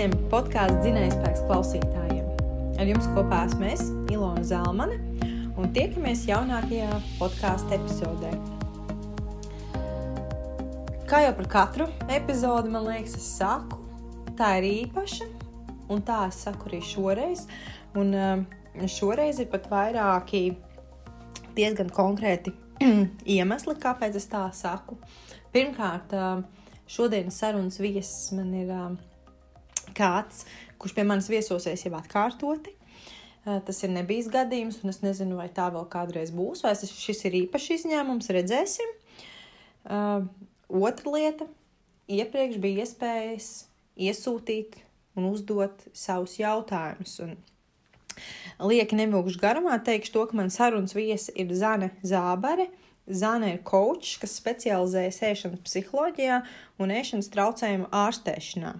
visiem podkāstu dzinējspēks klausītājiem. Ar jums kopā esmu es, Ilona Zelmane, un tiekamies jaunākajā podkāstu epizodē. Kā jau par katru epizodi, man liekas, es saku, tā ir īpaša, un tā es saku arī šoreiz. Un uh, šoreiz ir pat vairāki diezgan konkrēti iemesli, kāpēc es tā saku. Pirmkārt, uh, šodienas sarunas viesis man ir uh, kāds, kurš pie manis viesosies jau atkārtoti. Tas ir nebijis gadījums, un es nezinu, vai tā vēl kādreiz būs, vai šis ir īpašs izņēmums. Redzēsim. Uh, otra lieta - iepriekš bija iespējas iesūtīt un uzdot savus jautājumus. Un lieki nevilkšu garumā, teikšu to, ka man sarunas viesa ir Zane Zābere. Zana ir kočs, kas specializējas ēšanas psiholoģijā un ēšanas traucējumu ārstēšanā.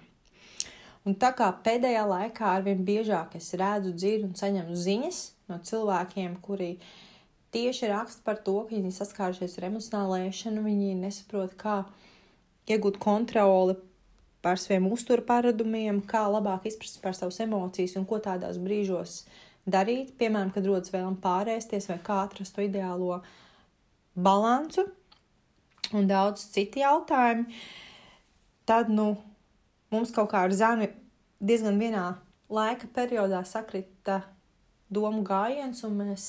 Un tā kā pēdējā laikā arvien biežāk es redzu, dzirdu un saņemu ziņas no cilvēkiem, kuri tieši raksta par to, ka viņi saskārušies ar emocionālu ēšanu, viņi nesaprot, kā iegūt kontroli pār saviem uzturu paradumiem, kā labāk izprast par savas emocijas un ko tādās brīžos darīt, piemēram, kad rodas vēlme pārēsties vai kā atrast to ideālo balansu un daudz citu jautājumu. Tad, nu, mums kaut kā ar zemi diezgan vienā laika periodā sakrita domu gājiens, un mēs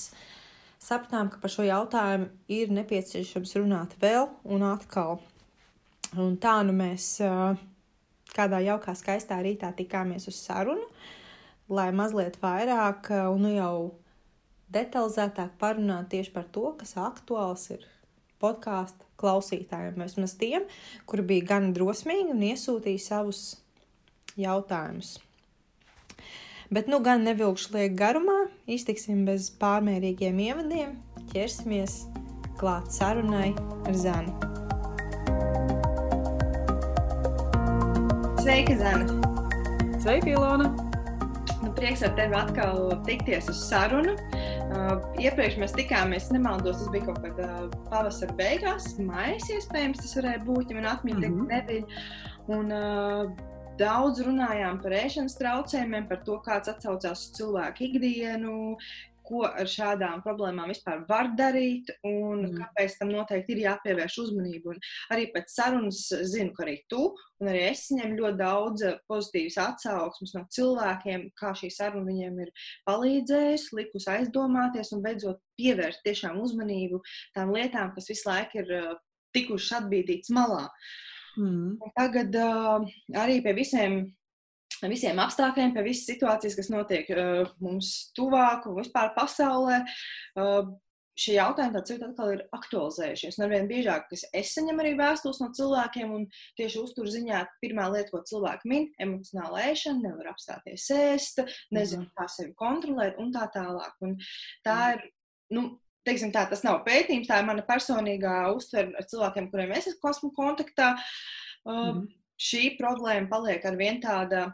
sapratām, ka par šo jautājumu ir nepieciešams runāt vēl un atkal. Un tā nu mēs kādā jaukā, skaistā rītā tikāmies uz sarunu, lai mazliet vairāk un nu jau detalizētāk parunāt tieši par to, kas aktuāls ir podkāstu klausītājiem, vismaz tiem, kuri bija gan drosmīgi un iesūtīja savus jautājumus. Bet nu gan nevilkšu lieku garumā, iztiksim bez pārmērīgiem ievadiem, ķersimies klāt sarunai ar Zani. Sveika, Zana! Sveika, Ilona! Nu, prieks ar tevi atkal tikties uz sarunu. Uh, iepriekš mēs tikāmies, nemaldos, tas bija kaut kad uh, pavasara beigās, maijas iespējams, tas varēja būt, ja man atmiņa mm -hmm. nebija. Un, uh, Daudz runājām par ēšanas traucējumiem, par to, kāds atsaucās uz cilvēku ikdienu, ko ar šādām problēmām vispār var darīt un mm. kāpēc tam noteikti ir jāpievērš uzmanība. Un arī pēc sarunas zinu, ka arī tu un arī es saņemu ļoti daudz pozitīvas atsauksmes no cilvēkiem, kā šī saruna viņiem ir palīdzējusi, likusi aizdomāties un beidzot pievērst tiešām uzmanību tām lietām, kas visu laiku ir uh, tikušas atbīdītas malā. Mm. Un tagad uh, arī pie visiem visiem apstākļiem, pie visas situācijas, kas notiek uh, mums tuvāk un vispār pasaulē. Uh, Šie jautājumi tāds ir atkal ir aktualizējušies. Un arvien biežāk es saņemu arī vēstules no cilvēkiem, un tieši uzturziņā pirmā lieta, ko cilvēki min, ir emocionāla ēšana, nevar apstāties ēst, nezinu, kā sevi kontrolēt un tā tālāk. Un tā ir, nu, teiksim tā, tas nav pētījums, tā ir mana personīgā uztvere ar cilvēkiem, kuriem es esmu kontaktā. Uh, mm. Šī problēma paliek ar vien tāda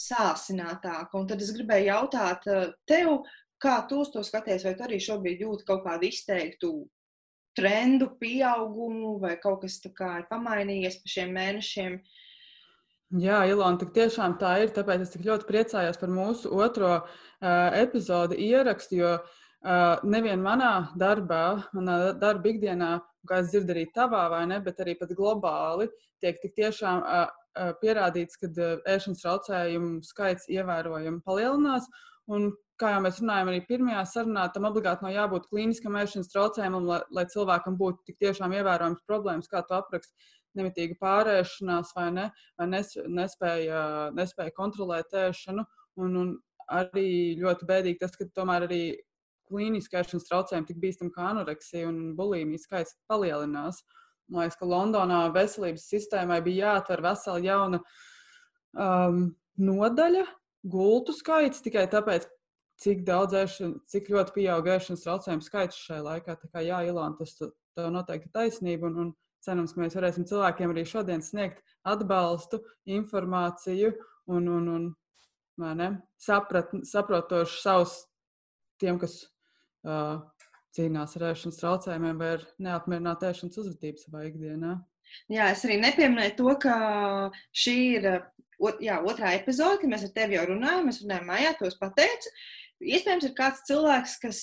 sāsinātāka. Un tad es gribēju jautāt eh, tev, kā tu uz to skaties, vai tu arī šobrīd jūti kaut kādu izteiktu trendu, pieaugumu, vai kaut kas tāds ir pamainījies pa šiem mēnešiem. Jā, Ilona, tik tiešām tā ir. Tāpēc es tik ļoti priecājos par mūsu otro uh, epizodu ierakstu, jo uh, nevien manā darbā, manā darba ikdienā, kā es dzirdu arī tavā, vai ne, bet arī pat globāli, tiek tik tiešām uh, pierādīts, ka ēšanas traucējumu skaits ievērojami palielinās. Un, kā jau mēs runājām arī pirmajā sarunā, tam obligāti nav jābūt klīniskam ēšanas traucējumam, lai, lai cilvēkam būtu tik tiešām ievērojams problēmas, kā tu apraksti, nemitīga pārēšanās vai, ne, vai nes, nespēja, nespēja kontrolēt ēšanu. Un, un arī ļoti bēdīgi tas, ka tomēr arī klīniski ēšanas traucējumi tik bīstami kā anoreksija un bulimija skaits palielinās. Uh, Man liekas, ka Londonā veselības sistēmai bija jāatver vesela jauna um, nodaļa, gultu skaits tikai tāpēc, cik daudz ēšana, cik ļoti pieauga ēšanas traucējumu skaits šajā laikā. Tā kā jā, Ilona, tas tev noteikti taisnība. Un, un cerams, mēs varēsim cilvēkiem arī šodien sniegt atbalstu, informāciju un, un, un saprat, saprotošu savus tiem, kas uh, cīnās ar ēšanas traucējumiem vai ar neapmierinātu ēšanas uzvedību savā ikdienā. Jā, es arī nepieminēju to, ka šī ir ot, jā, otrā epizode, kad mēs ar tevi jau runājam, mēs runājam mājā, tos pateicu. Iespējams, ir kāds cilvēks, kas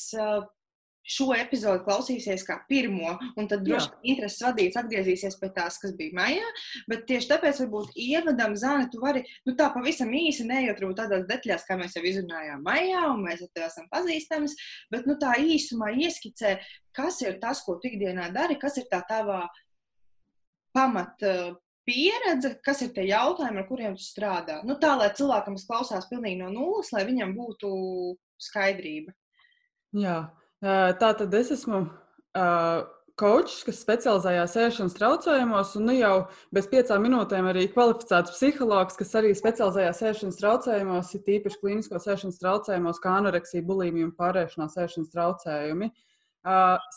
šo epizodu klausīsies kā pirmo, un tad droši vien intereses vadīts atgriezīsies pie tās, kas bija maijā. Bet tieši tāpēc, varbūt ievadam, Zāne, tu vari nu, tā pavisam īsi, varbūt tādās detaļās, kā mēs jau izrunājām maijā, un mēs ar tevi esam pazīstami, bet nu, tā īsumā ieskicē, kas ir tas, ko tu ikdienā dari, kas ir tā tava pamata pieredze, kas ir tie jautājumi, ar kuriem tu strādā. Nu, tā, lai cilvēkam, kas klausās pilnīgi no nulles, lai viņam būtu skaidrība. Jā, Tā tad es esmu kočs, kas specializējās ēšanas traucējumos, un nu jau bez piecām minūtēm arī kvalificēts psihologs, kas arī specializējās ēšanas traucējumos, ir tīpaši klīniskos ēšanas traucējumos, kā anoreksija, bulimija un pārēšanās ēšanas traucējumi.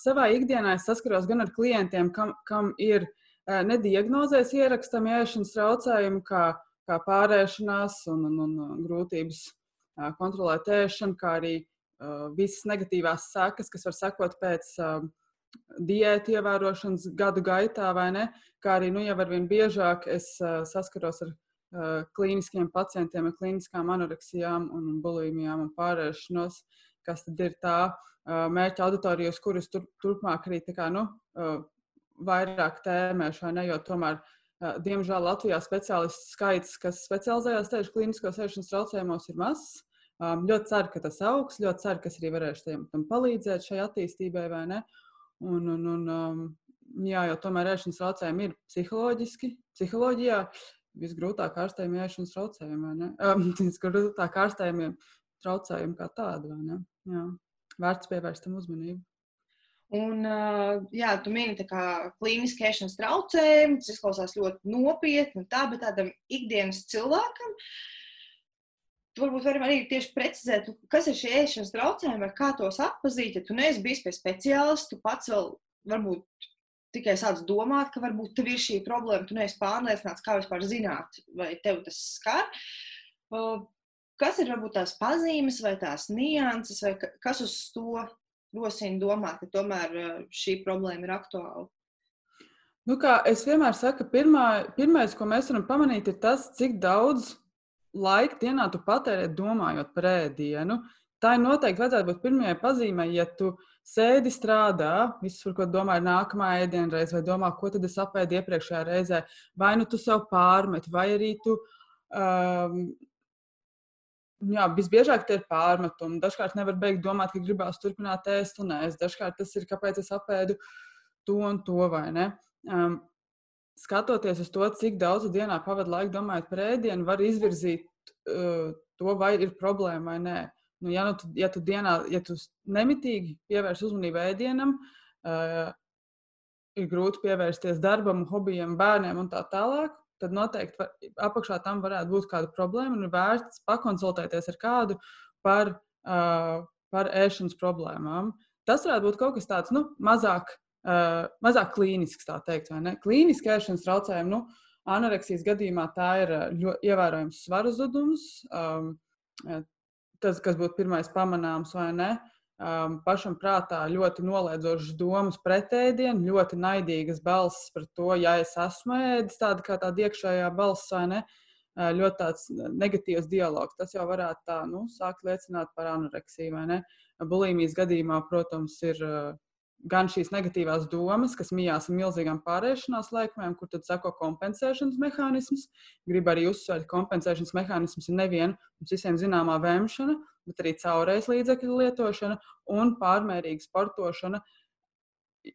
Savā ikdienā es saskaros gan ar klientiem, kam, kam ir nediagnozēs ierakstami ēšanas traucējumi, kā, kā pārēšanās un, un, un grūtības kontrolēt ēšanu, kā arī visas negatīvās sekas, kas var sekot pēc uh, diētu ievērošanas gadu gaitā, vai ne? Kā arī nu, jau ar vien biežāk es uh, saskaros ar uh, klīniskiem pacientiem ar klīniskām anoreksijām un bulimijām un pārēšanos, kas tad ir tā uh, mērķa auditorija, uz kuras tur, turpmāk arī kā, nu, uh, vairāk tēmēšu, vai ne? Jo tomēr uh, Diemžēl Latvijā speciālistu skaits, kas specializējās tieši klīniskos ēšanas traucējumos, ir mazs. Um, ļoti ceru, ka tas augs, ļoti ceru, ka es arī varēšu tam, tam palīdzēt šai attīstībai, vai ne? Un, un, un, um, jā, jo tomēr ēšanas traucējumi ir psiholoģiski, psiholoģijā visgrūtāk ārstējumi ēšanas traucējumi, vai ne? Um, visgrūtāk ārstējumi traucējumi kā tādi, vai ne? Jā, vērts pievērst tam uzmanību. Un, jā, tu mini kā klīniski ēšanas traucējumi, tas izklausās ļoti nopietni, tā, bet tādam ikdienas cilvēkam, uh, varbūt varam arī tieši precizēt, kas ir šie ēšanas traucējumi, vai kā tos atpazīt. Ja tu neesi bijis pie speciālista, tu pats vēl varbūt tikai sāc domāt, ka varbūt tev ir šī problēma, tu neesi pārliecināts, kā vispār zināt, vai tev tas skar. Kas ir varbūt tās pazīmes vai tās nianses, vai kas uz to rosina domāt, ka tomēr šī problēma ir aktuāla? Nu, kā es vienmēr saku, pirmā, pirmais, ko mēs varam pamanīt, ir tas, cik daudz laika dienā tu patērē domājot par ēdienu. Tā ir noteikti vajadzētu būt pirmajai pazīmei, ja tu sēdi strādā, viss, par ko domā, ir nākamā ēdienreize, vai domā, ko tad es apēdu iepriekšējā reizē, vai nu tu sev pārmeti, vai arī tu. Um, Jā, visbiežāk tie ir pārmetumi. Dažkārt nevar beigt domāt, ka gribās turpināt ēst un ēst. Dažkārt tas ir, kāpēc es apēdu to un to, vai ne? Um, skatoties uz to, cik daudz dienā pavadu laiku domājot par ēdienu, var izvirzīt uh, to, vai ir problēma vai nē. Nu, ja, nu, tu, ja tu dienā, ja tu nemitīgi pievērš uzmanību ēdienam, uh, ir grūti pievērsties darbam, hobijam, bērniem un tā tālāk, tad noteikti var, apakšā tam varētu būt kāda problēma un ir vērts pakonsultēties ar kādu par, uh, par ēšanas problēmām. Tas varētu būt kaut kas tāds nu, mazāk uh, mazāk klīnisks, tā teikt, vai ne? Klīniski ēšanas traucējumi, nu, anoreksijas gadījumā tā ir ļoti ievērojams svaru zudums. Um, tas, kas būtu pirmais pamanāms, vai ne? Um, pašam prātā ļoti noliedzošas domas pret ēdienu, ļoti naidīgas balss par to, ja es esmu ēdis, tāda kā tāda iekšējā balss, vai ne? Ļoti tāds negatīvs dialogs. Tas jau varētu tā, nu, sākt liecināt par anoreksiju? Bulimijas gadījumā, protams, ir uh, gan šīs negatīvās domas, kas mijās ar milzīgām pārēšanās laikmēm, kur tad sako kompensēšanas mehānisms. Gribu arī uzsvērt, ka kompensēšanas mehānisms ir nevien mums visiem zināmā vēmšana, bet arī caurējas līdzekļu lietošana un pārmērīga sportošana.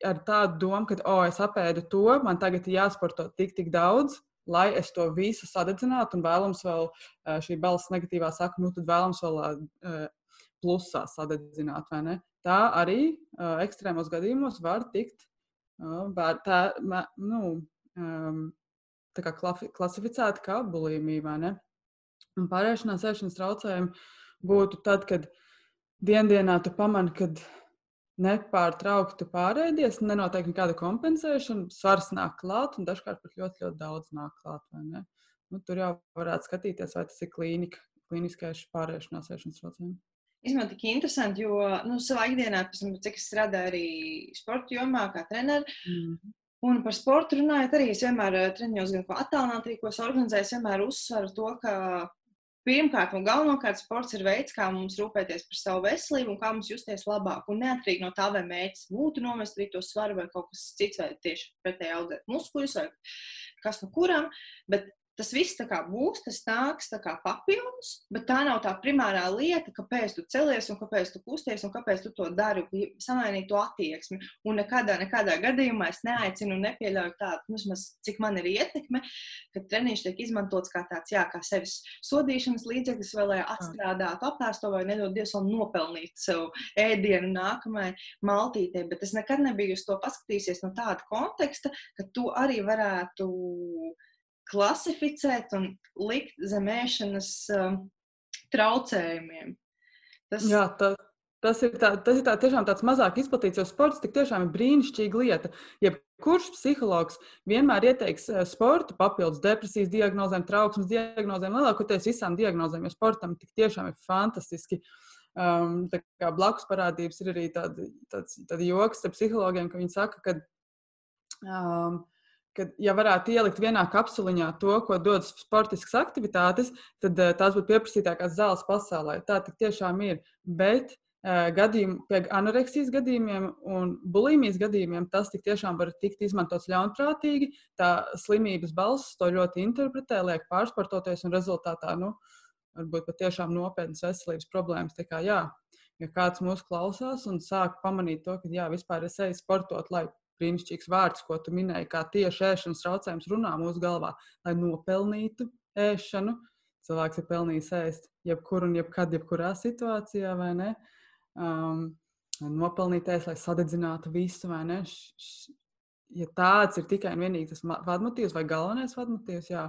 Ar tādu domu, ka, oh, es apēdu to, man tagad ir jāsporto tik, tik daudz, lai es to visu sadedzinātu, un vēlams vēl šī balss negatīvā saka, nu tad vēlams vēl plusā sadedzināt, vai ne? tā arī uh, ekstrēmos gadījumos var tikt uh, tā, mē, nu, um, tā kā klasificēta kā bulimija. Un pārēšanās ēšanas traucējumi būtu tad, kad dienā tu pamani, kad nepārtraukti pārēdies, nenotiek nekāda kompensēšana, svars nāk klāt, un dažkārt pat ļoti, ļoti daudz nāk klāt. Nu, tur jau varētu skatīties, vai tas ir klīnika, klīniskais pārēšanās ēšanas traucējums īstenībā tik interesanti, jo nu, savā ikdienā, pēc, cik es strādāju arī sporta jomā, kā treneris. Mm. Un par sportu runājot, arī es vienmēr eh, treniņos, gan ko es organizēju, vienmēr uzsveru to, ka pirmkārt un galvenokārt sports ir veids, kā mums rūpēties par savu veselību un kā mums justies labāk. Un neatkarīgi no tā, vai mērķis būtu nomest arī to svaru vai kaut kas cits, vai tieši pretēji audzēt muskuļus vai kas no kuram, bet Tas viss būs, tas nāks papildus, bet tā nav tā primārā lieta, kāpēc tu celies un kāpēc tu kusties un kāpēc tu to dari, samainīt to attieksmi. Un nekādā, nekādā gadījumā es neaicinu un nepieļauju tādu, nu, vismaz, cik man ir ietekme, ka treniņš tiek izmantots kā tāds, jā, kā sevis sodīšanas līdzeklis, vai lai atstrādātu apēsto vai nedod Dievs vēl nopelnīt sev ēdienu nākamajai maltītei. Bet es nekad nebiju uz to paskatījusies no tāda konteksta, ka tu arī varētu klasificēt un likt zemēšanas um, traucējumiem. Tas... Jā, tā, tas ir, tā, tas ir tā, tiešām tāds mazāk izplatīts, jo sports tiešām ir brīnišķīga lieta. Jebkurš psihologs vienmēr ieteiks uh, sportu papildus depresijas diagnozēm, trauksmes diagnozēm, lielākoties visām diagnozēm, jo sportam tiešām ir fantastiski. Um, blakus parādības ir arī tādi, tāds, tādi joks ar psihologiem, ka viņi saka, ka um, ka, ja varētu ielikt vienā kapsuliņā to, ko dod sportiskas aktivitātes, tad uh, tās būtu pieprasītākās zāles pasaulē. Tā tiešām ir. Bet uh, gadījum, pie anoreksijas gadījumiem un bulimijas gadījumiem tas tiešām var tikt izmantots ļaunprātīgi. Tā slimības balss to ļoti interpretē, liek pārsportoties un rezultātā nu, varbūt patiešām nopietnas veselības problēmas. Tā kā, jā, ja kāds mūs klausās un sāk pamanīt to, ka jā, vispār es eju sportot, lai brīnišķīgs vārds, ko tu minēji, kā tieši ēšanas traucējums runā mūsu galvā, lai nopelnītu ēšanu. Cilvēks ir pelnījis ēst jebkur un jebkad, jebkurā situācijā, vai ne? Um, nopelnīt ēst, lai sadedzinātu visu, vai ne? Š, ja tāds ir tikai un vienīgi tas vadmotīvs vai galvenais vadmotīvs, jā,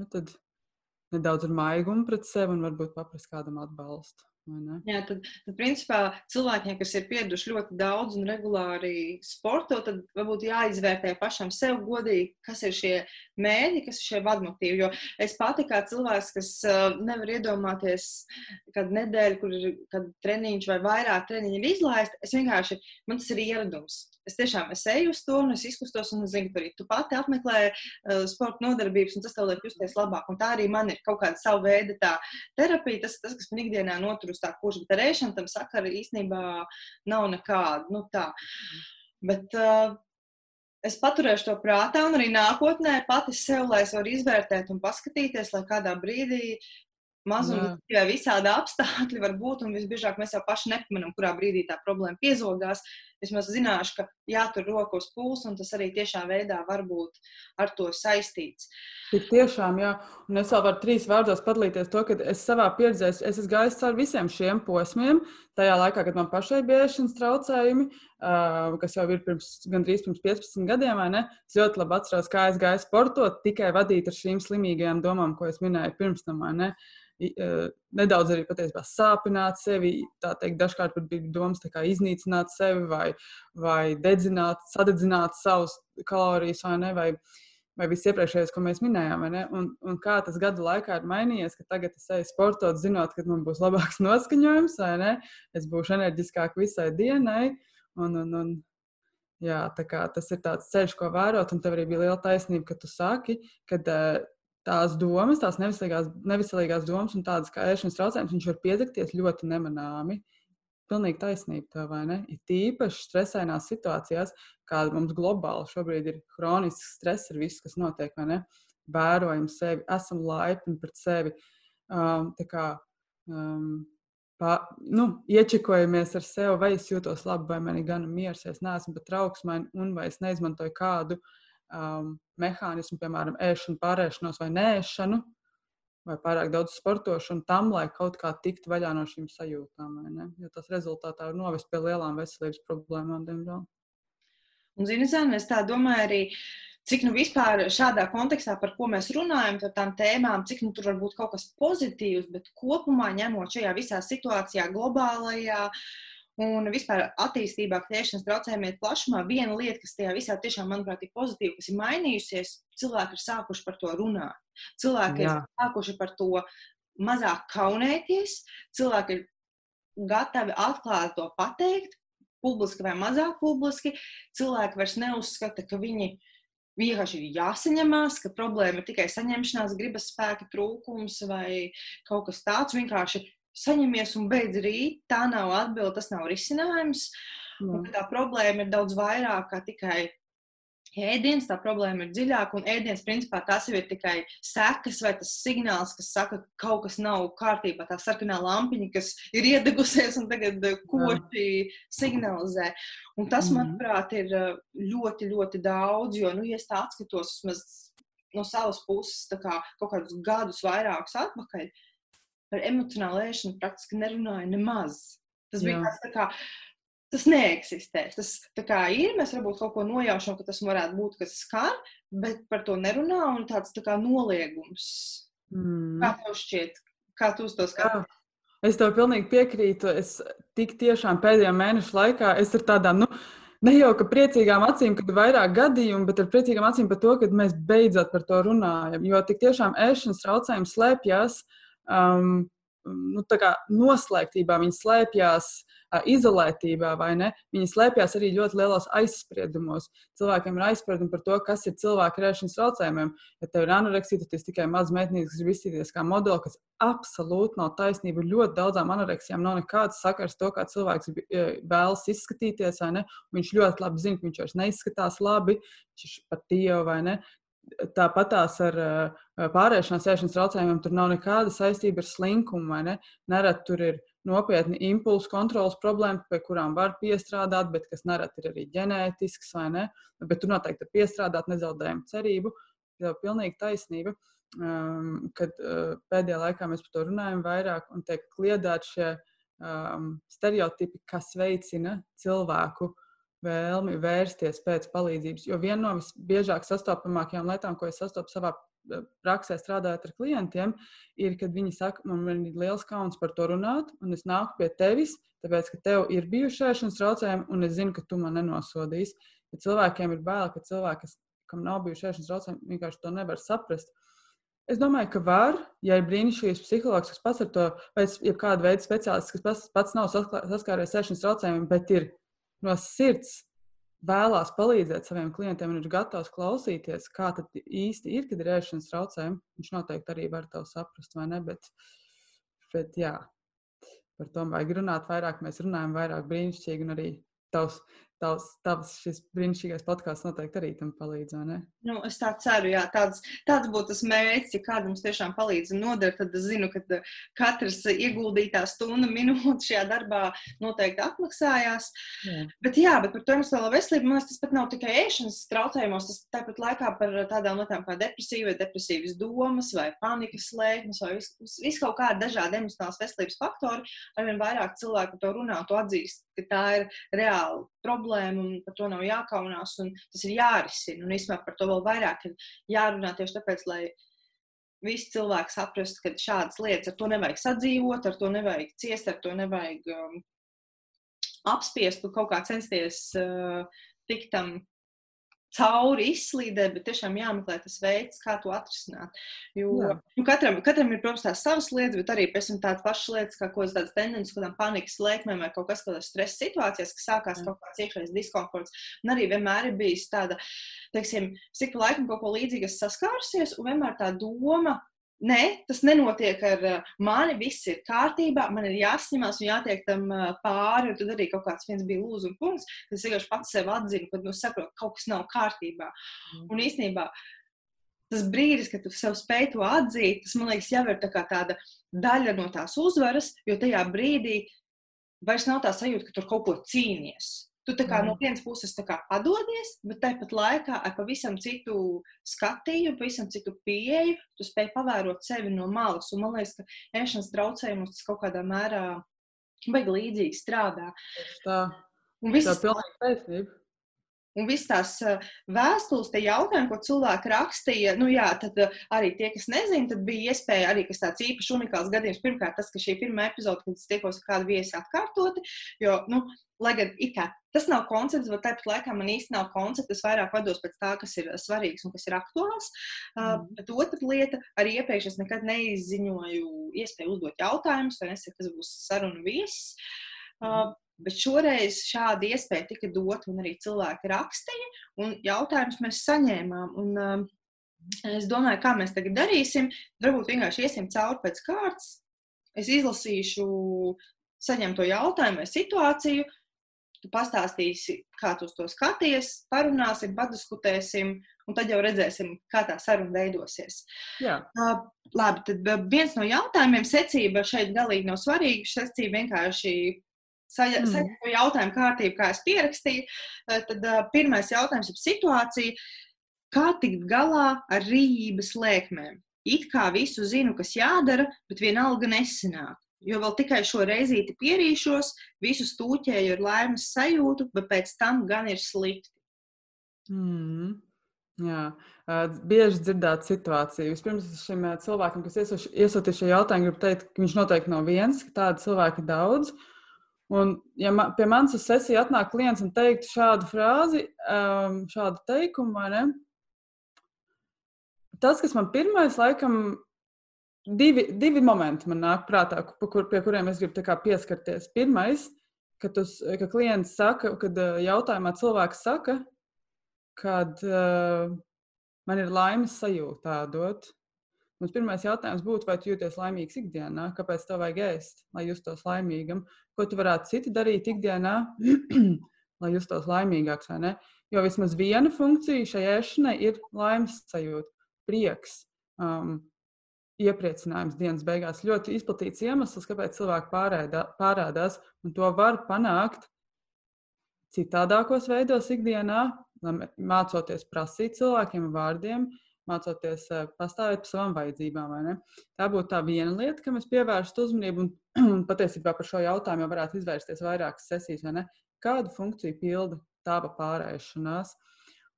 nu tad nedaudz ar maigumu pret sevi un varbūt paprast kādam atbalstu. Jā, tad, tad, principā, cilvēkiem, kas ir pieraduši ļoti daudz un regulāri sporto, tad varbūt jāizvērtē pašam sev godīgi, kas ir šie mēģi, kas ir šie vadmotīvi. Jo es pati kā cilvēks, kas uh, nevar iedomāties, kad nedēļa, kur ir treniņš vai vairāk treniņi ir izlaista, es vienkārši, man tas ir ieradums. Es tiešām es eju uz to, un es izkustos, un es zinu, ka tu pati apmeklē uh, sporta nodarbības, un tas tev liek justies labāk. Un tā arī man ir kaut kāda sava veida tā terapija, tas, tas kas man ikdienā notur uz tā kursa, bet ar ēšanu tam sakara īstenībā nav nekāda. Nu, tā. Bet, uh, es paturēšu to prātā, un arī nākotnē pati sev, lai es varu izvērtēt un paskatīties, lai kādā brīdī mazuma visādi apstākļi var būt, un visbiežāk mēs jau paši nepamanām, kurā brīdī tā problēma piezogās. Vismaz zināšu, ka jātur roku uz pulsa, un tas arī tiešā veidā var būt ar to saistīts. Tik tiešām, jā, un es vēl varu trīs vārdos padalīties to, ka es savā pieredzē, es esmu gājis cauri visiem šiem posmiem, tajā laikā, kad man pašai bija ēšanas traucējumi, kas jau ir pirms, gandrīz pirms 15 gadiem, vai ne? Es ļoti labi atceros, kā es gāju sportot, tikai vadīt ar šīm slimīgajām domām, ko es minēju pirms tam, vai ne? Uh, nedaudz arī patiesībā sāpināt sevi. Tā teikt, dažkārt pat bija domas iznīcināt sevi vai, vai dedzināt, sadedzināt savus kalorijas vai ne. Vai, vai viss iepriekšējais, ko mēs minējām, un, un kā tas gadu laikā ir mainījies, ka tagad es eju sportot, zinot, ka man būs labāks noskaņojums, vai ne? Es būšu enerģiskāk visai dienai. Un, un, un, jā, tas ir tāds ceļš, ko vērot, un tev arī bija liela taisnība, ka tu saki, ka tās domas, tās neviselīgās, neviselīgās domas un tādas kā ēšanas traucējums, viņš var piedegties ļoti nemanāmi. Pilnīgi taisnība, tā vai ne? Ir tīpaši stresainās situācijās, kāda mums globāli šobrīd ir kronisks stress ar visu, kas notiek, vai ne? Vērojam sevi, esam laipni pret sevi. Um, kā, um, pa, nu, iečekojamies ar sevi, vai es jūtos labi, vai man ir gana miers, es neesmu pat trauksmaini un vai es neizmantoju kādu um, mehānismu, piemēram, ēšanu, pārēšanos vai nēšanu, vai pārāk daudz sportošanu tam, lai kaut kā tiktu vaļā no šīm sajūtām. Jo tas rezultātā var novest pie lielām veselības problēmām, diemžēl. Un, Zana, es tā domāju arī, cik nu vispār šādā kontekstā, par ko mēs runājam, par tām tēmām, cik nu tur var būt kaut kas pozitīvs, bet kopumā ņemot šajā visā situācijā, globālajā, Un vispār attīstībā, kliešanas traucējumiem plašumā, viena lieta, kas tajā visā tiešām, manuprāt, ir pozitīva, kas ir mainījusies, cilvēki ir sākuši par to runāt. Cilvēki Jā. ir sākuši par to mazāk kaunēties, cilvēki ir gatavi atklāti to pateikt, publiski vai mazāk publiski. Cilvēki vairs neuzskata, ka viņi vienkārši ir jāsaņemās, ka problēma ir tikai saņemšanās, gribas spēka trūkums vai kaut kas tāds. Vienkārši saņemies un beidz rīt. Tā nav atbilde, tas nav risinājums. Un, tā problēma ir daudz vairāk kā tikai ēdiens, tā problēma ir dziļāka, un ēdiens, principā, tas jau ir tikai sekas vai tas signāls, kas saka, ka kaut kas nav kārtībā, tā sarkanā lampiņa, kas ir iedegusies un tagad eh, koši signalizē. Un tas, mm. manuprāt, ir eh, ļoti, ļoti daudz, jo, nu, ja es tā atskatos no savas puses, kā kaut kādus gadus vairākus atpakaļ, par emocionālu ēšanu praktiski nerunāju nemaz. Tas bija tāds tā kā tas neeksistē. Tas ir, mēs varbūt kaut ko nojaušam, ka tas varētu būt, kas skar, bet par to nerunā un tāds tā kā noliegums. Mm. Kā tev šķiet? Kā tu uz to skaties? Es tev pilnīgi piekrītu. Es tik tiešām pēdējā mēneša laikā es ar tādām, nu, ne jau ka priecīgām acīm, kad ir vairāk gadījumu, bet ar priecīgām acīm par to, ka mēs beidzot par to runājam. Jo tik tiešām ēšanas traucējumi slēpjas um, nu, noslēgtībā, viņi slēpjas izolētībā, vai ne? Viņi slēpjas arī ļoti lielos aizspriedumos. Cilvēkiem ir aizspriedumi par to, kas ir cilvēka rēšanas traucējumiem. Ja tev ir anoreksija, tad tas tikai maz meitnītes, kas grib izskatīties kā modeli, kas absolūti nav taisnība. Ļoti daudzām anoreksijām nav nekāds sakars to, kā cilvēks vēlas izskatīties? Viņš ļoti labi zina, ka viņš vairs neizskatās labi, viņš ir par dievu vai ne. Tāpat tās ar pārēšanās ēšanas traucējumiem tur nav nekāda saistība ar slinkumu, ne? Nerad tur ir nopietni impulsu kontrolas problēmas, pie kurām var piestrādāt, bet kas nereti ir arī ģenētisks, vai ne? Bet tur noteikti ir piestrādāt, nezaudējam cerību. Tā ir pilnīgi taisnība, um, kad uh, pēdējā laikā mēs par to runājam vairāk un tiek kliedēti šie um, stereotipi, kas veicina cilvēku vēlmi vērsties pēc palīdzības. Jo viena no visbiežāk sastopamākajām lietām, ko es sastopu savā praksē strādājot ar klientiem, ir, kad viņi saka, man ir liels kauns par to runāt, un es nāku pie tevis, tāpēc, ka tev ir bijuši ēšanas traucējumi, un es zinu, ka tu man nenosodīsi. Ja cilvēkiem ir bail, ka cilvēki, kam nav bijuši ēšanas traucējumi, vienkārši to nevar saprast. Es domāju, ka var, ja ir brīnišķīgs psihologs, kas pats ar to, vai kāda veida speciālists, kas pats, pats nav saskāries ēšanas traucējumiem, bet ir no sirds vēlās palīdzēt saviem klientiem un ir gatavs klausīties, kā tas īsti ir, kad ir ēšanas traucējumi, viņš noteikti arī var to saprast, vai ne? Bet, bet jā, par to vajag runāt vairāk. Mēs runājam vairāk brīnišķīgi, un arī tavs tavs, tavs šis brīnišķīgais podkāsts noteikti arī tam palīdz. Nu, es tā ceru, jā, tāds, tāds būtu tas mērķis. Ja kādam tiešām palīdz un noder, tad es zinu, ka uh, katrs ieguldītā stunda minūte šajā darbā noteikti atmaksājās. Jā. Bet, jā, bet par to emocionālo veselību man tas pat nav tikai ēšanas traucējumos, tas tāpat laikā par tādām lietām kā depresija vai depresīvas domas vai panikas slēgnes vai viss vis kaut kādi dažādi emocionālās veselības faktori. Arvien vairāk cilvēku to runā, to atzīst, ka tā ir reāla problēma un par to nav jākaunās un tas ir jārisina. Un īstenībā par to vēl vairāk ir jārunā tieši tāpēc, lai visi cilvēki saprastu, ka šādas lietas ar to nevajag sadzīvot, ar to nevajag ciest, ar to nevajag um, apspiest un kaut kā censties uh, tikt tam cauri izslīdē, bet tiešām jāmeklē tas veids, kā to atrisināt. Jo nu, katram, katram ir, protams, tās savas lietas, bet arī pēc tam tādas pašas lietas, kā kaut kādas tendences, kādām panikas lēkmēm vai kaut kas kādās stresa situācijās, kas sākās Jā. kaut kāds iekšējais diskomforts. Un arī vienmēr ir bijis tāda, teiksim, cik pa laikam kaut ko līdzīgu saskārusies, un vienmēr tā doma Nē, tas nenotiek ar uh, mani. Viss ir kārtībā, man ir jāsņemās un jātiek tam uh, pāri. Tad arī kaut kāds viens bija lūzuma punkts, kad es vienkārši pats sev atzinu, ka nu, saprotu, ka kaut kas nav kārtībā. Mm. Un īstenībā tas brīdis, kad tu sev spēj to atzīt, tas man liekas, jau ir tā tāda daļa no tās uzvaras, jo tajā brīdī vairs nav tā sajūta, ka tur kaut ko cīnies. Tu kā, no vienas puses padodies, bet tāpat laikā ar pavisam citu skatījumu, pavisam citu pieeju, tu spēj pavērot sevi no malas. Un man liekas, ka ēšanas traucējumos tas kaut kādā mērā baigi līdzīgi strādā. Tā, tā ir pilnīgi taisnība. Un viss tās vēstules, tie jautājumi, ko cilvēki rakstīja, nu jā, tad arī tie, kas nezina, tad bija iespēja arī, kas tāds īpašs unikāls gadījums. Pirmkārt, tas, ka šī pirmā epizode, kad es tiekos ar kādu viesi atkārtoti, jo, nu, lai gan kā, tas nav koncepts, bet tāpat laikā man īsti nav koncepts. Es vairāk vados pēc tā, kas ir svarīgs un kas ir aktuāls. Mm. Uh, bet otra lieta, arī iepriekš es nekad neizziņoju iespēju uzdot jautājumus, vai nesaku, kas būs saruna viesis. Uh, Bet šoreiz šāda iespēja tika dota, un arī cilvēki rakstīja, un jautājumus mēs saņēmām. Un, uh, es domāju, kā mēs tagad darīsim. Varbūt vienkārši iesim cauri pēc kārtas. Es izlasīšu saņemto jautājumu vai situāciju, tu pastāstīsi, kā tu to skaties, parunāsim, padiskutēsim, un tad jau redzēsim, kā tā saruna veidosies. Jā. Uh, labi, tad viens no jautājumiem, secība šeit galīgi nav svarīga. Secība vienkārši saņem mm. jautājumu kārtību, kā es pierakstīju. Uh, tad uh, pirmais jautājums ir situācija, kā tikt galā ar rījības lēkmēm. It kā visu zinu, kas jādara, bet vienalga nesanāk. Jo vēl tikai šo reizīti pierīšos, visu stūķēju ar laimes sajūtu, bet pēc tam gan ir slikti. Mm. Jā, bieži dzirdēta situācija. Vispirms šim cilvēkam, kas iesūtīja šo jautājumu, gribu teikt, ka viņš noteikti nav viens, ka tādu cilvēku ir daudz. Un, ja man, pie manis uz sesiju atnāk klients un teikt šādu frāzi, šādu teikumu, ne? Tas, kas man pirmais, laikam, divi, divi momenti man nāk prātā, kur, pie kuriem es gribu pieskarties. Pirmais, kad, tu, ka klients saka, kad jautājumā cilvēks saka, kad uh, man ir laimes sajūta dot. Mums pirmais jautājums būtu, vai tu jūties laimīgs ikdienā, kāpēc tev vajag ēst, lai justos laimīgam, ko tu varētu citi darīt ikdienā, lai justos laimīgāks? Jo vismaz viena funkcija šai ēšanai ir laimes sajūta, prieks, um, iepriecinājums dienas beigās. Ļoti izplatīts iemesls, kāpēc cilvēki pārēdā, pārādās, un to var panākt citādākos veidos ikdienā, mācoties prasīt cilvēkiem vārdiem, mācoties eh, pastāvēt par savām vajadzībām. Tā būtu tā viena lieta, kam es pievērstu uzmanību, un, patiesībā par šo jautājumu jau varētu izvērsties vairākas sesijas, kādu funkciju pilda tava pārēšanās.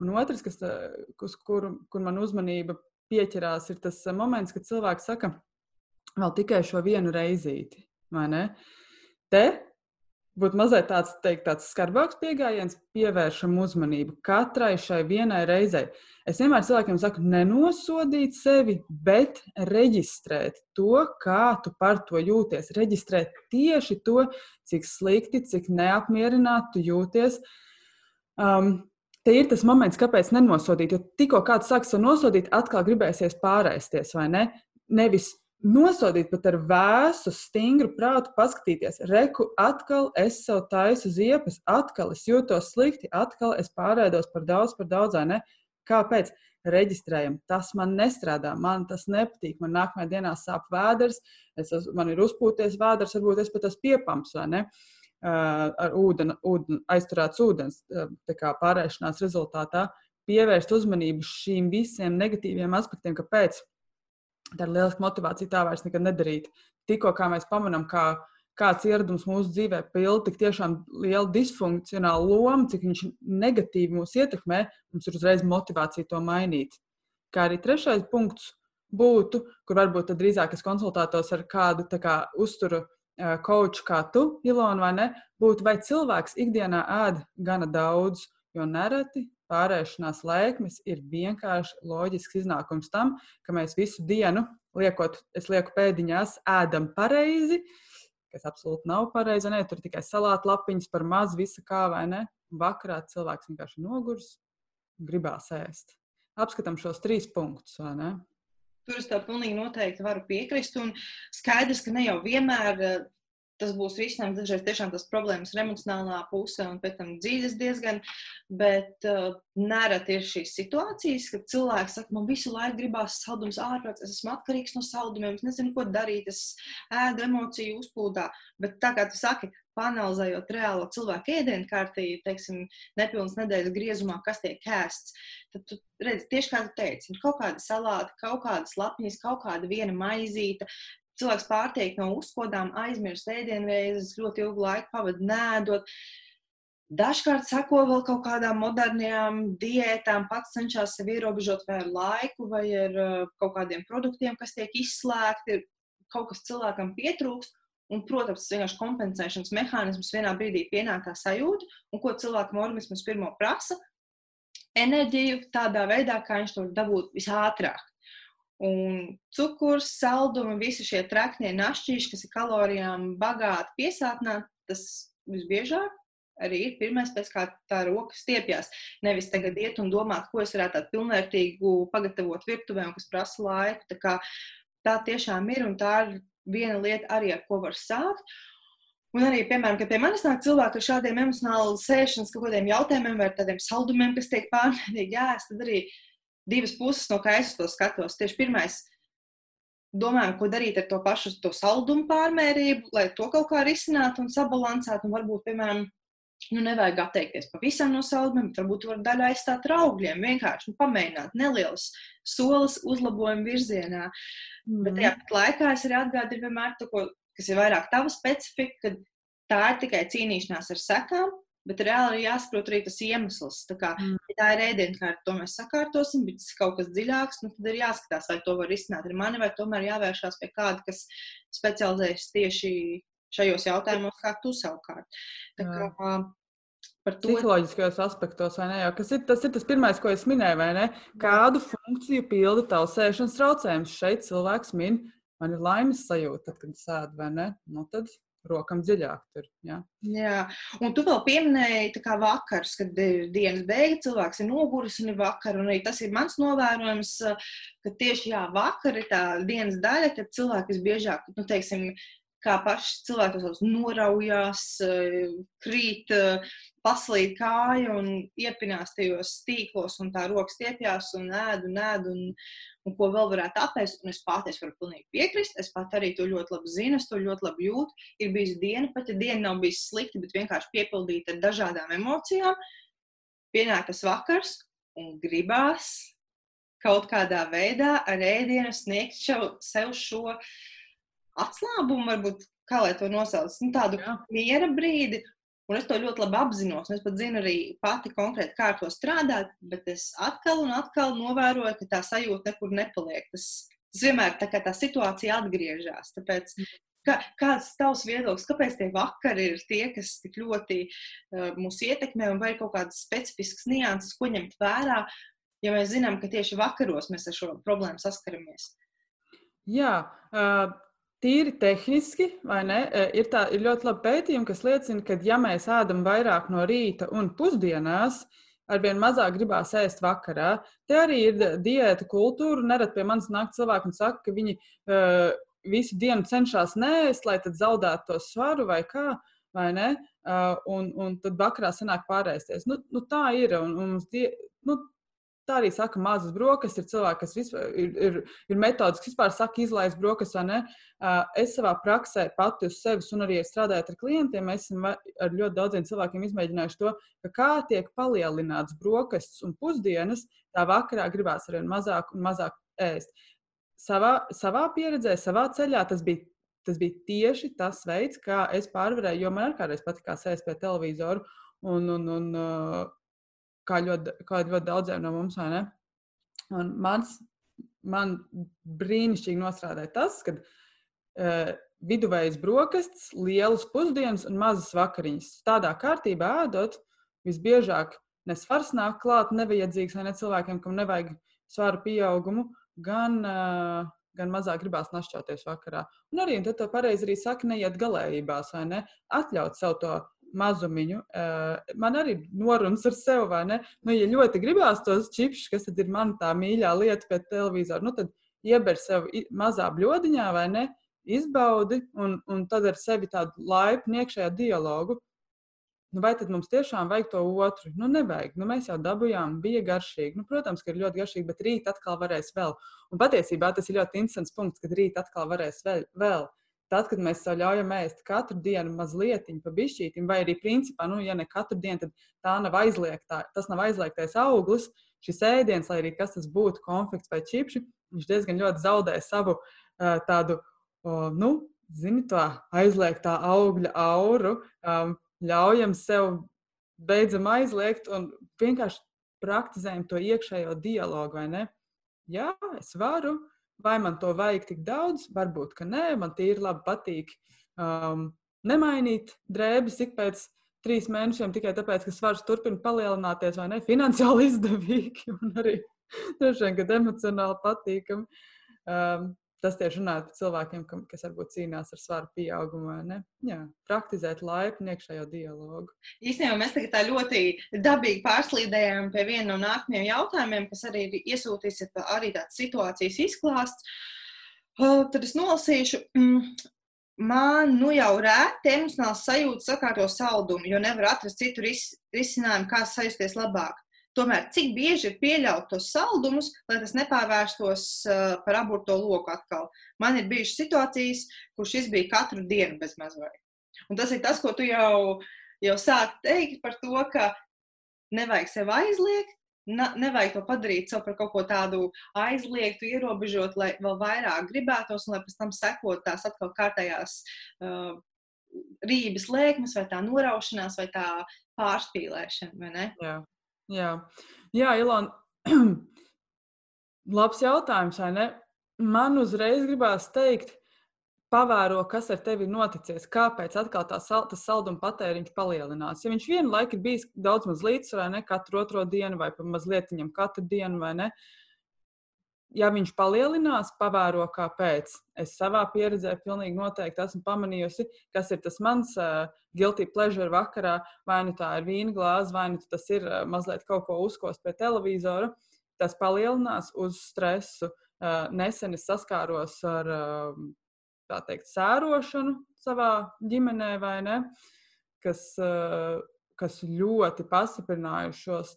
Un otrs, kas, eh, uz kur, kur man uzmanība pieķerās, ir tas moments, kad cilvēks saka, vēl tikai šo vienu reizīti. Te būtu mazliet tāds, teikt, tāds skarbāks pieejams, pievēršam uzmanību katrai šai vienai reizei. Es vienmēr cilvēkiem saku, nenosodīt sevi, bet reģistrēt to, kā tu par to jūties. Reģistrēt tieši to, cik slikti, cik neapmierināti tu jūties. Um, te ir tas moments, kāpēc nenosodīt. Jo tikko kāds sāks to nosodīt, atkal gribēsies pārēsties, vai ne? Nevis nosodīt, bet ar vēsu, stingru prātu paskatīties. Reku, atkal es sev taisu ziepes, atkal es jūtos slikti, atkal es pārēdos par daudz, par daudz, vai ne? Kāpēc? Reģistrējam, tas man nestrādā, man tas nepatīk. Man nākamajā dienā sāp vēders, es, man ir uzpūties vēders, varbūt es pat esmu piepams, vai ne? Uh, ar ūdeni, ūdeni aizturēts ūdens pārēšanās rezultātā, pievērst uzmanību šīm visiem negatīviem aspektiem, kāpēc tā ir liela motivācija tā vairs nekad nedarīt. Tikko mēs pamanām, kā kāds ieradums mūsu dzīvē pilda tik tiešām lielu disfunkcionālu lomu, cik viņš negatīvi mūs ietekmē, mums ir uzreiz motivācija to mainīt. Kā arī trešais punkts būtu, kur varbūt drīzāk es konsultētos ar kādu kā, uzturu koču kā tu, Ilona, vai ne, būtu, vai cilvēks ikdienā ēd gana daudz, jo nereti pārēšanās lēkmes ir vienkārši loģisks iznākums tam, ka mēs visu dienu, liekot, es lieku pēdiņās, ēdam pareizi, kas absolūti nav pareizi, ne, tur tikai salāta lapiņas par maz, visa kā vai ne, vakarā cilvēks vienkārši nogurs, gribās ēst. Apskatām šos trīs punktus, vai ne? Tur es tev pilnīgi noteikti varu piekrist. Un skaidrs, ka ne jau vienmēr eh, tas būs risinājums. Dažreiz tiešām tas problēmas ir emocionālā puse un pēc tam dzīves diezgan. Bet uh, nereti ir šīs situācijas, kad cilvēks saka, man visu laiku gribās saldumus ārprāts, es esmu atkarīgs no saldumiem, es nezinu, ko darīt, es ēdu emociju uzplūdā. Bet tā kā tu saki, panalizējot reālo cilvēku ēdienu kārtību, teiksim, nepilnas nedēļas griezumā, kas tiek ēsts, tad tu redzi, tieši kā tu teici, kaut kāda salāta, kaut kādas lapņas, kaut kāda viena maizīte. Cilvēks pārtiek no uzkodām, aizmirst ēdienreizes, ļoti ilgu laiku pavadīt nēdot. Dažkārt sako vēl kaut kādām modernām diētām, pats cenšas sevi ierobežot vai ar laiku, vai ar uh, kaut kādiem produktiem, kas tiek izslēgti. Kaut kas cilvēkam pietrūkst, Un, protams, tas vienkārši kompensēšanas mehānisms vienā brīdī pienāk tā sajūta, un ko cilvēkam organisms pirmo prasa - enerģiju tādā veidā, kā viņš to var dabūt visātrāk. Un cukurs, saldumi, visi šie traknie našķīši, kas ir kalorijām bagāti piesātināti, tas visbiežāk arī ir pirmais, pēc kā tā roka stiepjas. Nevis tagad iet un domāt, ko es varētu tādu pilnvērtīgu pagatavot virtuvē, un kas prasa laiku. Tā, kā, tā tiešām ir, un tā ir viena lieta arī, ar ko var sākt. Un arī, piemēram, kad pie manis nāk cilvēki ar šādiem emocionāli sēšanas kaut kādiem jautājumiem vai tādiem saldumiem, kas tiek pārmērīgi jāēst, tad arī divas puses, no kā es to skatos. Tieši pirmais, domājam, ko darīt ar to pašu to saldumu pārmērību, lai to kaut kā risinātu un sabalansētu. Un varbūt, piemēram, nu, nevajag atteikties pavisam no saldumiem, bet varbūt var daļu aizstāt ar augļiem. Vienkārši nu, pamēģināt nelielus solis uzlabojumu virzienā. Mm. Bet tajā pat laikā es arī atgādinu vienmēr to, ko, kas ir vairāk tava specifika, ka tā ir tikai cīnīšanās ar sekām, bet reāli ir jāsaprot arī tas iemesls. Tā, kā, mm. ja tā ir ēdienkārta, to mēs sakārtosim, bet tas kaut kas dziļāks, nu, tad ir jāskatās, vai to var izsnākt ar mani, vai tomēr jāvēršās pie kāda, kas specializējas tieši šajos jautājumos, kā tu savukārt. Tā kā, Par to psiholoģiskajos aspektos, vai ne? Jo, ir, tas ir tas pirmais, ko es minēju, vai ne? Kādu funkciju pilda tavs sēšanas traucējums? Šeit cilvēks min, man ir laimes sajūta, tad, kad sēž, vai ne? Nu, tad rokam dziļāk. Tur, ja? Jā, un tu vēl pieminēji, kā vakars, kad ir dienas beigas, cilvēks ir noguris un ir vakar. Un tas ir mans novērojums, ka tieši jā, vakar ir tā dienas daļa, kad cilvēki visbiežāk, nu, teiksim, kā paši cilvēki tos noraujās, krīt, paslīd kāju un iepinās tajos tīklos, un tā rokas stiepjas un ēd un ēd. Un, un ko vēl varētu apēst. Un es pati es varu pilnīgi piekrist. Es pat arī to ļoti labi zinu, to ļoti labi jūtu. Ir bijusi diena, pat ja diena nav bijusi slikta, bet vienkārši piepildīta ar dažādām emocijām. Pienāk tas vakars un gribās kaut kādā veidā ar ēdienu sniegt sev šo atslābumu, varbūt kā lai to nosauc, nu, tādu Jā. miera brīdi. Un es to ļoti labi apzinos. Es pat zinu arī pati konkrēti, kā ar to strādāt, bet es atkal un atkal novēroju, ka tā sajūta nekur nepaliek. Tas, tas vienmēr tā tā situācija atgriežas. Tāpēc, kā, kāds ir tavs viedoklis, kāpēc tie vakari ir tie, kas tik ļoti uh, mūs ietekmē, un vai ir kaut kādas specifiskas nianses, ko ņemt vērā, ja mēs zinām, ka tieši vakaros mēs ar šo problēmu saskaramies? Jā, uh, Tīri tehniski, ne, e, ir, tā, ir ļoti labi pētījumi, kas liecina, ka, ja mēs ēdam vairāk no rīta un pusdienās, arvien mazāk gribās ēst vakarā. Te arī ir diēta kultūra. Nerad pie manis nāk cilvēki un saka, ka viņi uh, visu dienu cenšas nēst, lai tad zaudētu to svaru vai kā. Vai ne? uh, un, un tad vakarā sanāk pārēsties. Nu, nu, tā ir. Un, un die, nu, Tā arī saka, mazas brokastis. Ir cilvēki, kas vispār, ir, ir, ir metodas, kas vispār saka, izlaist brokastis. Es savā praksē pati uz sevis un arī strādājot ar klientiem, esam ar ļoti daudziem cilvēkiem izmēģinājuši to, kā tiek palielināts brokastis un pusdienas, tā vakarā gribās arvien mazāk un mazāk ēst. Savā, savā pieredzē, savā ceļā tas bija tas bija tieši tas veids, kā es pārvarēju, jo man arī kādreiz patīk sēst pie televizoru un, un, un kā ļoti, kā ļoti daudziem no mums. Un mans, man brīnišķīgi nostrādāja tas, ka uh, viduvējas brokastis, lielas pusdienas un mazas vakariņas. Tādā kārtībā ēdot, visbiežāk ne svars nāk klāt, nevajadzīgs vai ne cilvēkiem, kam nevajag svaru pieaugumu, gan, uh, gan mazāk gribās našķoties vakarā. Un arī tad to pareizi arī saka, neiet galējībās, vai ne? Atļaut sev to mazumiņu. Uh, man arī norunas ar sevi, vai ne? Nu, ja ļoti gribās tos čipsus, kas ir mana tā mīļā lieta pēc televizora, nu, tad ieber sev mazā bļodiņā, vai ne? Izbaudi un, un tad ar sevi tādu laipnu iekšējā dialogu. Nu, vai tad mums tiešām vajag to otru? Nu, nevajag. Nu, mēs jau dabūjām, bija garšīgi. Nu, protams, ka ir ļoti garšīgi, bet rīt atkal varēs vēl. Un patiesībā tas ir ļoti interesants punkts, kad rīt atkal varēs vēl. vēl. Tad, kad mēs sev ļaujam ēst katru dienu mazliet, pa bišķītim, vai arī principā, nu, ja ne katru dienu, tad tā nav aizliegtā, tas nav aizliegtais auglis. Šis ēdiens, lai arī kas tas būtu, konflikts vai čipši, viņš diezgan ļoti zaudē savu uh, tādu, uh, nu, zini, tā aizliegtā augļa auru. Um, ļaujam sev beidzam aizliegt un vienkārši praktizējam to iekšējo dialogu, vai ne? Jā, es varu, Vai man to vajag tik daudz? Varbūt, ka nē, man tīri labi patīk um, nemainīt drēbes ik pēc trīs mēnešiem tikai tāpēc, ka svars turpina palielināties, vai ne? Finansiāli izdevīgi un arī droši vien, kad emocionāli patīkami. Um, tas tieši runājot par cilvēkiem, kas varbūt cīnās ar svaru pieaugumu? Jā, praktizēt laipni iekšējo dialogu. Īstenībā mēs tā ļoti dabīgi pārslīdējām pie viena no nākamajiem jautājumiem, kas arī ir iesūtījis arī tāds situācijas izklāsts. Tad es nolasīšu. Mm, man nu jau rēti emocionāls sajūta sakārto saldumu, jo nevar atrast citu ris risinājumu, kā sajusties labāk. Tomēr, cik bieži ir pieļaut tos saldumus, lai tas nepārvērstos uh, par aburto loku atkal. Man ir bijušas situācijas, kur šis bija katru dienu bez mazvai. Un tas ir tas, ko tu jau, jau sāk teikt par to, ka nevajag sev aizliegt, nevajag to padarīt sev par kaut ko tādu aizliegtu, ierobežot, lai vēl vairāk gribētos, un lai pēc tam sekot tās atkal kārtējās uh, rības lēkmes, vai tā noraušanās, vai tā pārspīlēšana, vai? Jā. Jā, Ilona, labs jautājums, vai ne? Man uzreiz gribās teikt, pavēro, kas ar tevi ir noticis, kāpēc atkal tā sal, tas salduma patēriņš palielinās. Ja viņš vienu laiku ir bijis daudz maz līdzsvarā, ne katru otro dienu vai pat mazliet viņam katru dienu, vai ne, ja viņš palielinās, pavēro, kāpēc. Es savā pieredzē pilnīgi noteikti esmu pamanījusi, kas ir tas mans uh, guilty pleasure vakarā. Vai nu tā ir vīna glāze, vai nu tas ir uh, mazliet kaut ko uzkost pie televizora. Tas palielinās uz stresu. Uh, nesen es saskāros ar uh, teikt, sērošanu savā ģimenē, vai ne? Kas uh, kas ļoti pastiprinājuši šos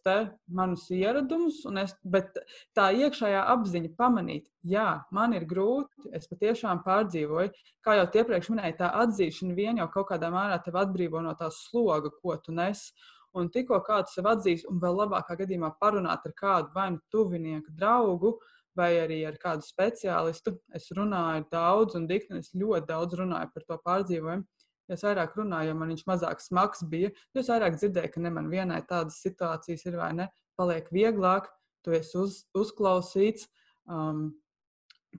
manus ieradumus, es, bet tā iekšējā apziņa pamanīt, jā, man ir grūti, es patiešām pārdzīvoju. Kā jau iepriekš minēju, tā atzīšana vien jau kaut kādā mērā tevi atbrīvo no tā sloga, ko tu nes. Un tikko kāds sev atzīs, un vēl labākā gadījumā parunāt ar kādu vai nu tuvinieku, draugu, vai arī ar kādu speciālistu, es runāju daudz, un Diknis ļoti daudz runāja par to pārdzīvojumu Jo vairāk runāju, jo man viņš mazāk smags bija. Jo vairāk dzirdēju, ka ne man vienai tādas situācijas ir vai ne, paliek vieglāk, tu esi uz, uzklausīts, um,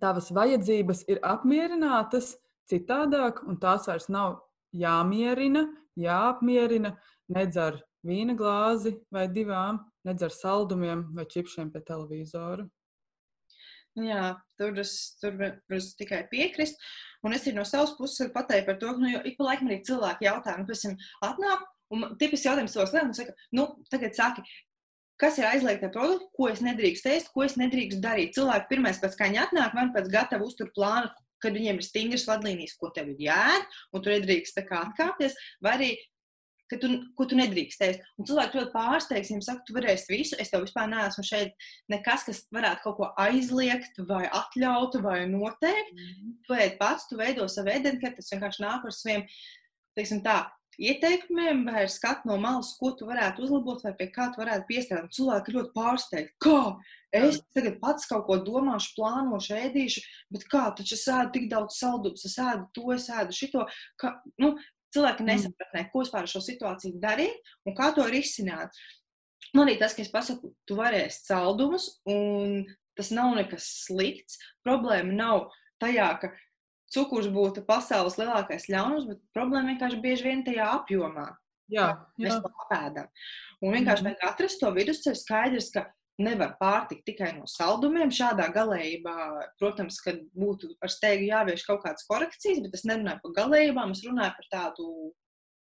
tavas vajadzības ir apmierinātas citādāk, un tās vairs nav jāmierina, jāapmierina nedz ar vīna glāzi vai divām, nedz ar saldumiem vai čipšiem pie televizora. Jā, tur es, tur es tikai piekrītu. Un es no savas puses varu pateikt par to, ka nu, ik pa laikam arī cilvēki jautā, nu, kas atnāk, un tipisks jautājums savos lietām, saka, nu, tagad saki, kas ir aizliegta produkta, ko es nedrīkstu ēst, ko es nedrīkstu darīt. Cilvēki pirmais pēc kā viņi atnāk, man pēc gatava uztur plānu, kad viņiem ir stingras vadlīnijas, ko tev ir jādara, un tu nedrīkst tā kā atkāpties, vai arī ka tu, ko tu nedrīkst ēst. Un cilvēki ļoti pārsteigts, viņiem saka, tu varēsi visu, es tev vispār neesmu šeit nekas, kas varētu kaut ko aizliegt, vai atļaut, vai noteikt. Mm -hmm. Tu ēd pats, tu veido savu identitāti, tas vienkārši nāk ar saviem, teiksim tā, ieteikumiem, vai ar skatu no malas, ko tu varētu uzlabot, vai pie kā tu varētu piestrādāt. Cilvēki ļoti pārsteigti, kā es tagad pats kaut ko domāšu, plānošu, ēdīšu, bet kā taču es ēdu tik daudz saldus, es ēdu to, es ēdu šito. Kā, nu, Cilvēki mm. nesapratnē, ko vispār ar šo situāciju darīt un kā to risināt. Man arī tas, ka es pasaku, tu varēsi saldumus, un tas nav nekas slikts. Problēma nav tajā, ka cukurs būtu pasaules lielākais ļaunums, bet problēma vienkārši bieži vien tajā apjomā. Jā, jā. Mēs to apēdam. Un vienkārši mm. vajag atrast to vidusceļu skaidrs, ka nevar pārtikt tikai no saldumiem. Šādā galējībā, protams, kad būtu ar steigu jāvieš kaut kādas korekcijas, bet es nerunāju par galējībām, es runāju par tādu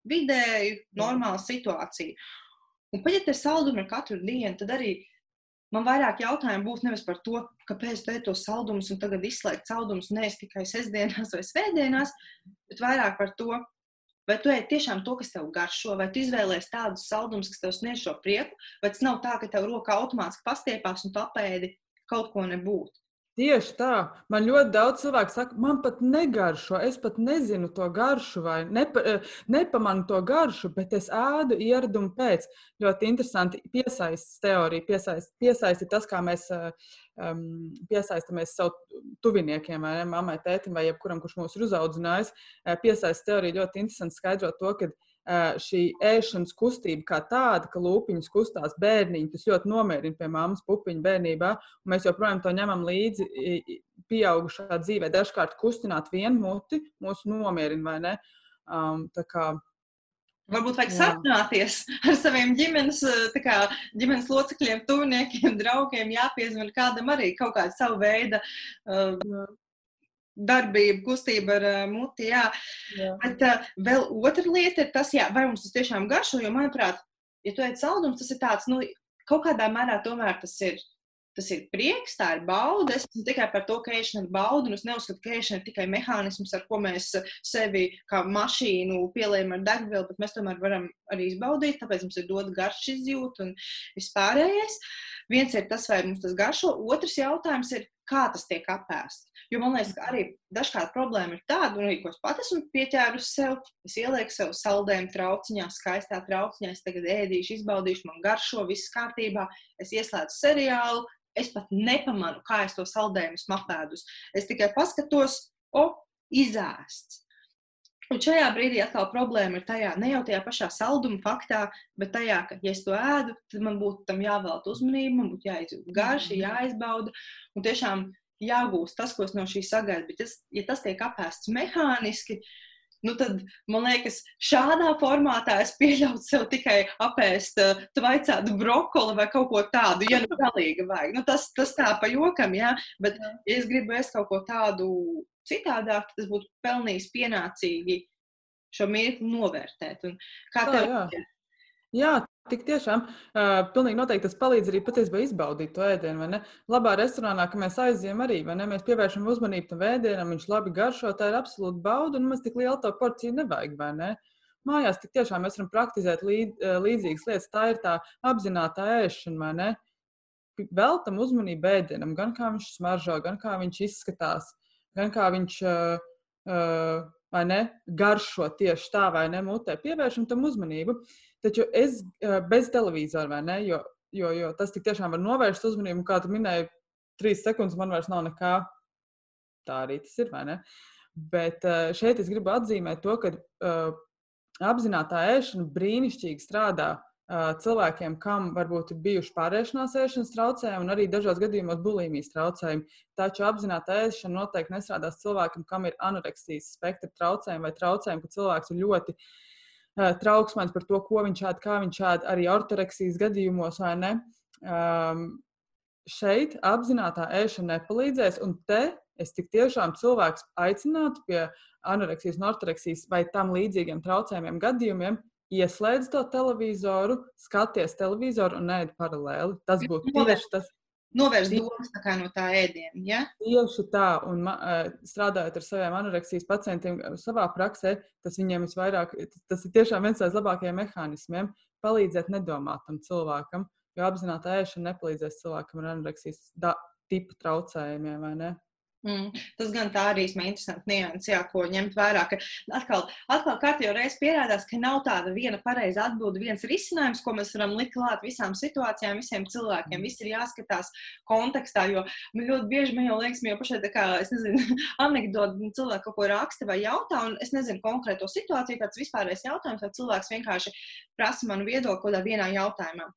vidēju, normālu situāciju. Un pat ja te saldumi ir katru dienu, tad arī man vairāk jautājumu būtu nevis par to, kāpēc tu tos saldumus un tagad izslēgt saldumus ēst tikai sestdienās vai svētdienās, bet vairāk par to, Vai tu ej tiešām to, kas tev garšo, vai tu izvēlējies tādus saldumus, kas tev sniedz šo prieku, vai tas nav tā, ka tev rokā automātiski pastiepās un tu apēdi kaut ko nebūtu. Tieši tā. Man ļoti daudz cilvēku saka, man pat negaršo. Es pat nezinu to garšu, vai nepa, eh, nepamanu to garšu, bet es ēdu ieradumu pēc. Ļoti interesanti piesaistas teorija. Piesaist, piesaisti tas, kā mēs um, piesaistamies savu tuviniekiem, vai ne, mammai, tētim vai jebkuram, kurš mūs ir uzaudzinājis. Piesaistas teorija ļoti interesanti skaidrot to, ka šī ēšanas kustība kā tāda, ka lūpiņas kustās bērniņi, tas ļoti nomierina pie mammas pupiņu bērnībā, un mēs joprojām to ņemam līdzi pieaugušā dzīvē. Dažkārt kustināt vienu muti mūs nomierina, vai ne? Um, tā kā Varbūt vajag sarunāties ar saviem ģimenes, kā, ģimenes locekļiem, tuviniekiem, draugiem, jāpiezvan kādam arī kaut kāda sava veida uh, darbība, kustība ar uh, muti. Jā. Jā. Bet uh, vēl otra lieta ir tas, jā, vai mums tas tiešām garšo, jo, manuprāt, ja tu ēd saldums, tas ir tāds, nu, kaut kādā mērā tomēr tas ir Tas ir prieks, tā ir bauda. Es tikai par to, ka ēšana ir bauda. Es neuzskatu, ka ēšana ir tikai mehānisms, ar ko mēs sevi kā mašīnu pielējam ar degvielu, bet mēs tomēr varam arī izbaudīt. Tāpēc mums ir dota garšas izjūta un vispārējais. Viens ir tas, vai mums tas garšo. Otrs jautājums ir, kā tas tiek apēsts. Jo man liekas, ka arī dažkārt problēma ir tāda, arī ko es pat esmu pieķērusi sev, es ielieku sev saldējumu trauciņā, skaistā trauciņā, es tagad ēdīšu, izbaudīšu, man garšo, viss kārtībā, es ieslēdzu seriālu, Es pat nepamanu, kā es to saldējumu esmu apēdus. Es tikai paskatos, o, izēsts. Un šajā brīdī atkal problēma ir tajā, ne jau tajā pašā salduma faktā, bet tajā, ka, ja es to ēdu, tad man būtu tam jāvelta uzmanība, man būtu jāizjūt garši, mhm. jāizbauda un tiešām jāgūst tas, ko es no šī sagaidu. Bet, tas, ja tas tiek apēsts mehāniski, nu tad, man liekas, šādā formātā es pieļautu sev tikai apēst uh, tvaicātu brokoli vai kaut ko tādu, ja nu galīgi vajag. Nu, tas, tas tā pa jokam, jā, bet ja es gribu ēst kaut ko tādu citādāk, tas būtu pelnījis pienācīgi šo mirkli novērtēt. Un kā tev? Jā, jā. jā Tik tiešām, uh, pilnīgi noteikti tas palīdz arī patiesībā izbaudīt to ēdienu, vai ne? Labā restorānā, ka mēs aizjām arī, vai ne? Mēs pievēršam uzmanību tam ēdienam, viņš labi garšo, tā ir absolūti bauda, un mums tik liela to porciju nevajag, vai ne? Mājās tik tiešām mēs varam praktizēt līd, līdzīgas lietas, tā ir tā apzināta ēšana, vai ne? Veltam uzmanību ēdienam, gan kā viņš smaržo, gan kā viņš izskatās, gan kā viņš, uh, uh, vai ne, garšo tieši tā, vai ne, mutē. Pievēršam tam uzmanību. Uh, Taču es bez televizora, vai ne? Jo, jo, jo tas tiešām var novērst uzmanību, kā tu minēji, trīs sekundes man vairs nav nekā. Tā arī tas ir, vai ne? Bet šeit es gribu atzīmēt to, ka uh, apzināta ēšana brīnišķīgi strādā cilvēkiem, kam varbūt ir bijuši pārēšanās ēšanas traucējumi un arī dažos gadījumos bulimijas traucējumi. Taču apzināta ēšana noteikti nestrādās cilvēkam, kam ir anoreksijas spektra traucējumi vai traucējumi, ka cilvēks ir ļoti uh, trauksmēns par to, ko viņš ēd, kā viņš ēd, arī ortoreksijas gadījumos, vai ne? Um, šeit apzināta ēšana nepalīdzēs, un te es tik tiešām cilvēks aicinātu pie anoreksijas, ortoreksijas vai tam līdzīgiem traucējumiem gadījumiem. Ieslēdz to televizoru, skaties televizoru un nē, paralēli. Tas būtu tieši tas, novērst domas no tā ēdiena. Ja? Tieši tā, un strādājot ar saviem anoreksijas pacientiem savā praksē, tas viņiem visvairāk, tas ir tiešām viens no labākajiem mehānismiem, palīdzēt nedomāt tam cilvēkam, jo apzināta ēšana nepalīdzēs cilvēkam ar anoreksijas tipu traucējumiem, vai ne? Mm, tas gan tā arī ir interesants nianses, jā, ko ņemt vērā. Ka atkal, atkal kārtībā reizes pierādās, ka nav tāda viena pareiza atbilde, viens risinājums, ko mēs varam likt klāt visām situācijām, visiem cilvēkiem. Mm. Viss ir jāskatās kontekstā, jo man ļoti bieži man jau liekas, jau pašai tā kā, es nezinu, anekdoti, cilvēki kaut ko raksta vai jautā, un es nezinu konkrēto situāciju, tāds vispārējais jautājums, vai cilvēks vienkārši prasa manu viedokli kādā vienā jautājumā.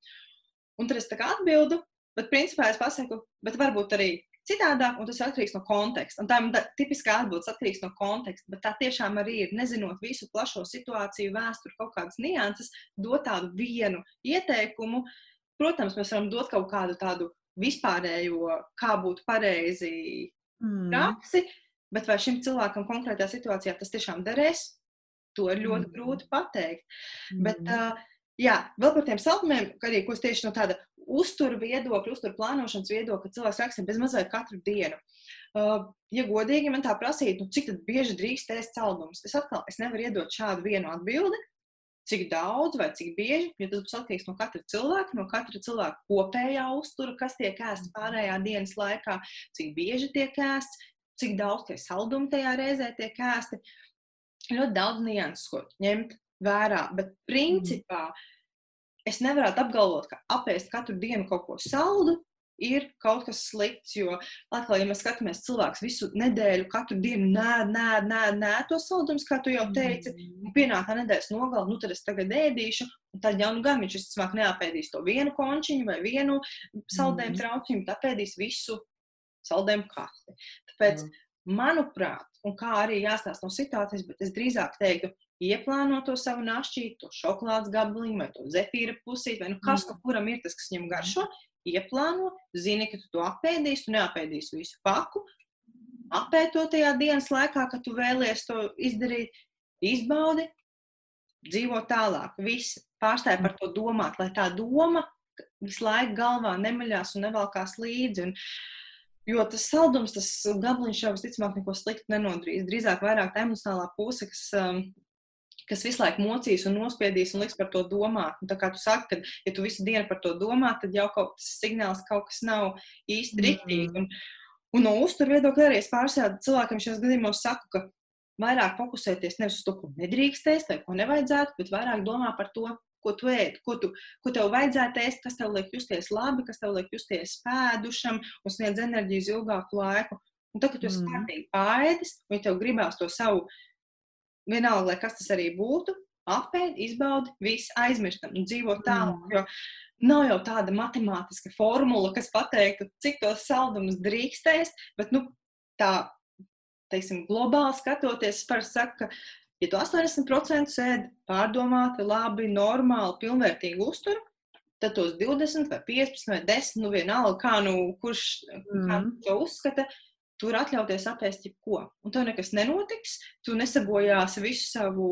Un tad es tā kā atbildu, bet principā es pasaku, bet varbūt arī citādāk, un tas atkarīgs no konteksta. Un tā ir tipiskā atbilde, atkarīgs no konteksta. Bet tā tiešām arī ir, nezinot visu plašo situāciju, vēsturi, kaut kādas nianses, dot tādu vienu ieteikumu. Protams, mēs varam dot kaut kādu tādu vispārējo, kā būtu pareizi mm. praksi, bet vai šim cilvēkam konkrētajā situācijā tas tiešām derēs, to ir ļoti mm. grūti pateikt. Mm. Bet, uh, jā, vēl par tiem saldumiem, arī ko es tieši no tāda uzturu viedokļa, uzturu plānošanas viedokļa, cilvēks raksta bez mazliet katru dienu. Uh, ja godīgi man tā prasītu, nu, cik bieži drīkst ēst saldumus, es atkal es nevaru iedot šādu vienu atbildi. Cik daudz vai cik bieži, jo tas būs atkarīgs no katra cilvēka, no katra cilvēka kopējā uztura, kas tiek ēsts pārējā dienas laikā, cik bieži tiek ēsts, cik daudz tie saldumi tajā reizē tiek ēsti. Ļoti daudz nianses, ko ņemt vērā, bet principā mm es nevaru apgalvot, ka apēst katru dienu kaut ko saldu ir kaut kas slikts. Jo, atkal, ja mēs skatāmies, cilvēks visu nedēļu, katru dienu nē, nē, nē, nē to saldumus, kā tu jau teici, un pienākā nedēļas nogala, nu tad es tagad ēdīšu. Tad jau nu gan viņš visticamāk neapēdīs to vienu končiņu vai vienu saldējumu mm. trauciņu, bet apēdīs visu saldējumu kasti. Tāpēc, mm. manuprāt, un kā arī jāstāsta no situācijas, bet es drīzāk teiktu, ieplāno to savu našķītu, to šokolādes gabaliņu vai to zefīra pusīti, vai nu kas mm. no kuram ir tas, kas viņam garšo, ieplāno, zini, ka tu to apēdīsi, tu neapēdīsi visu paku, apēd to tajā dienas laikā, kad tu vēlies to izdarīt, izbaudi, dzīvo tālāk. Viss pārstāja par to domāt, lai tā doma visu laiku galvā nemaļās un nevalkās līdzi. Un, Jo tas saldums, tas gabaliņš jau visticamāk neko sliktu nenodrīs. Drīzāk vairāk tā emocionālā puse, kas, um, kas visu laiku mocīs un nospiedīs un liks par to domāt. Un tā kā tu saki, ka, ja tu visu dienu par to domā, tad jau kaut kas signāls kaut kas nav īsti riktīgi. Un, un no uzturu viedokļa arī es pārsēdu cilvēkam šajos gadījumos saku, ka vairāk fokusēties nevis uz to, ko nedrīkstēs vai ko nevajadzētu, bet vairāk domā par to, ko tu ēd, ko, tu, ko tev vajadzētu ēst, kas tev liek justies labi, kas tev liek justies spēdušam un sniedz enerģiju uz ilgāku laiku. Un tad, kad tu esi mm. kārtīgi pāēdis, un ja tev gribās to savu, vienalga, lai kas tas arī būtu, apēd, izbaudi, visu aizmirstam un dzīvo tālāk. Mm. Jo nav jau tāda matemātiska formula, kas pateiktu, cik tos saldumus drīkstēs, bet nu, tā, teiksim, globāli skatoties, es parasti saku, ka Ja tu 80% sēdi pārdomāti, labi, normāli, pilnvērtīgi uzturu, tad tos 20 vai 15 vai 10, nu vienalga, kā nu kurš mm. kā to uzskata, tur atļauties apēst jebko. Un tev nekas nenotiks, tu nesabojāsi visu savu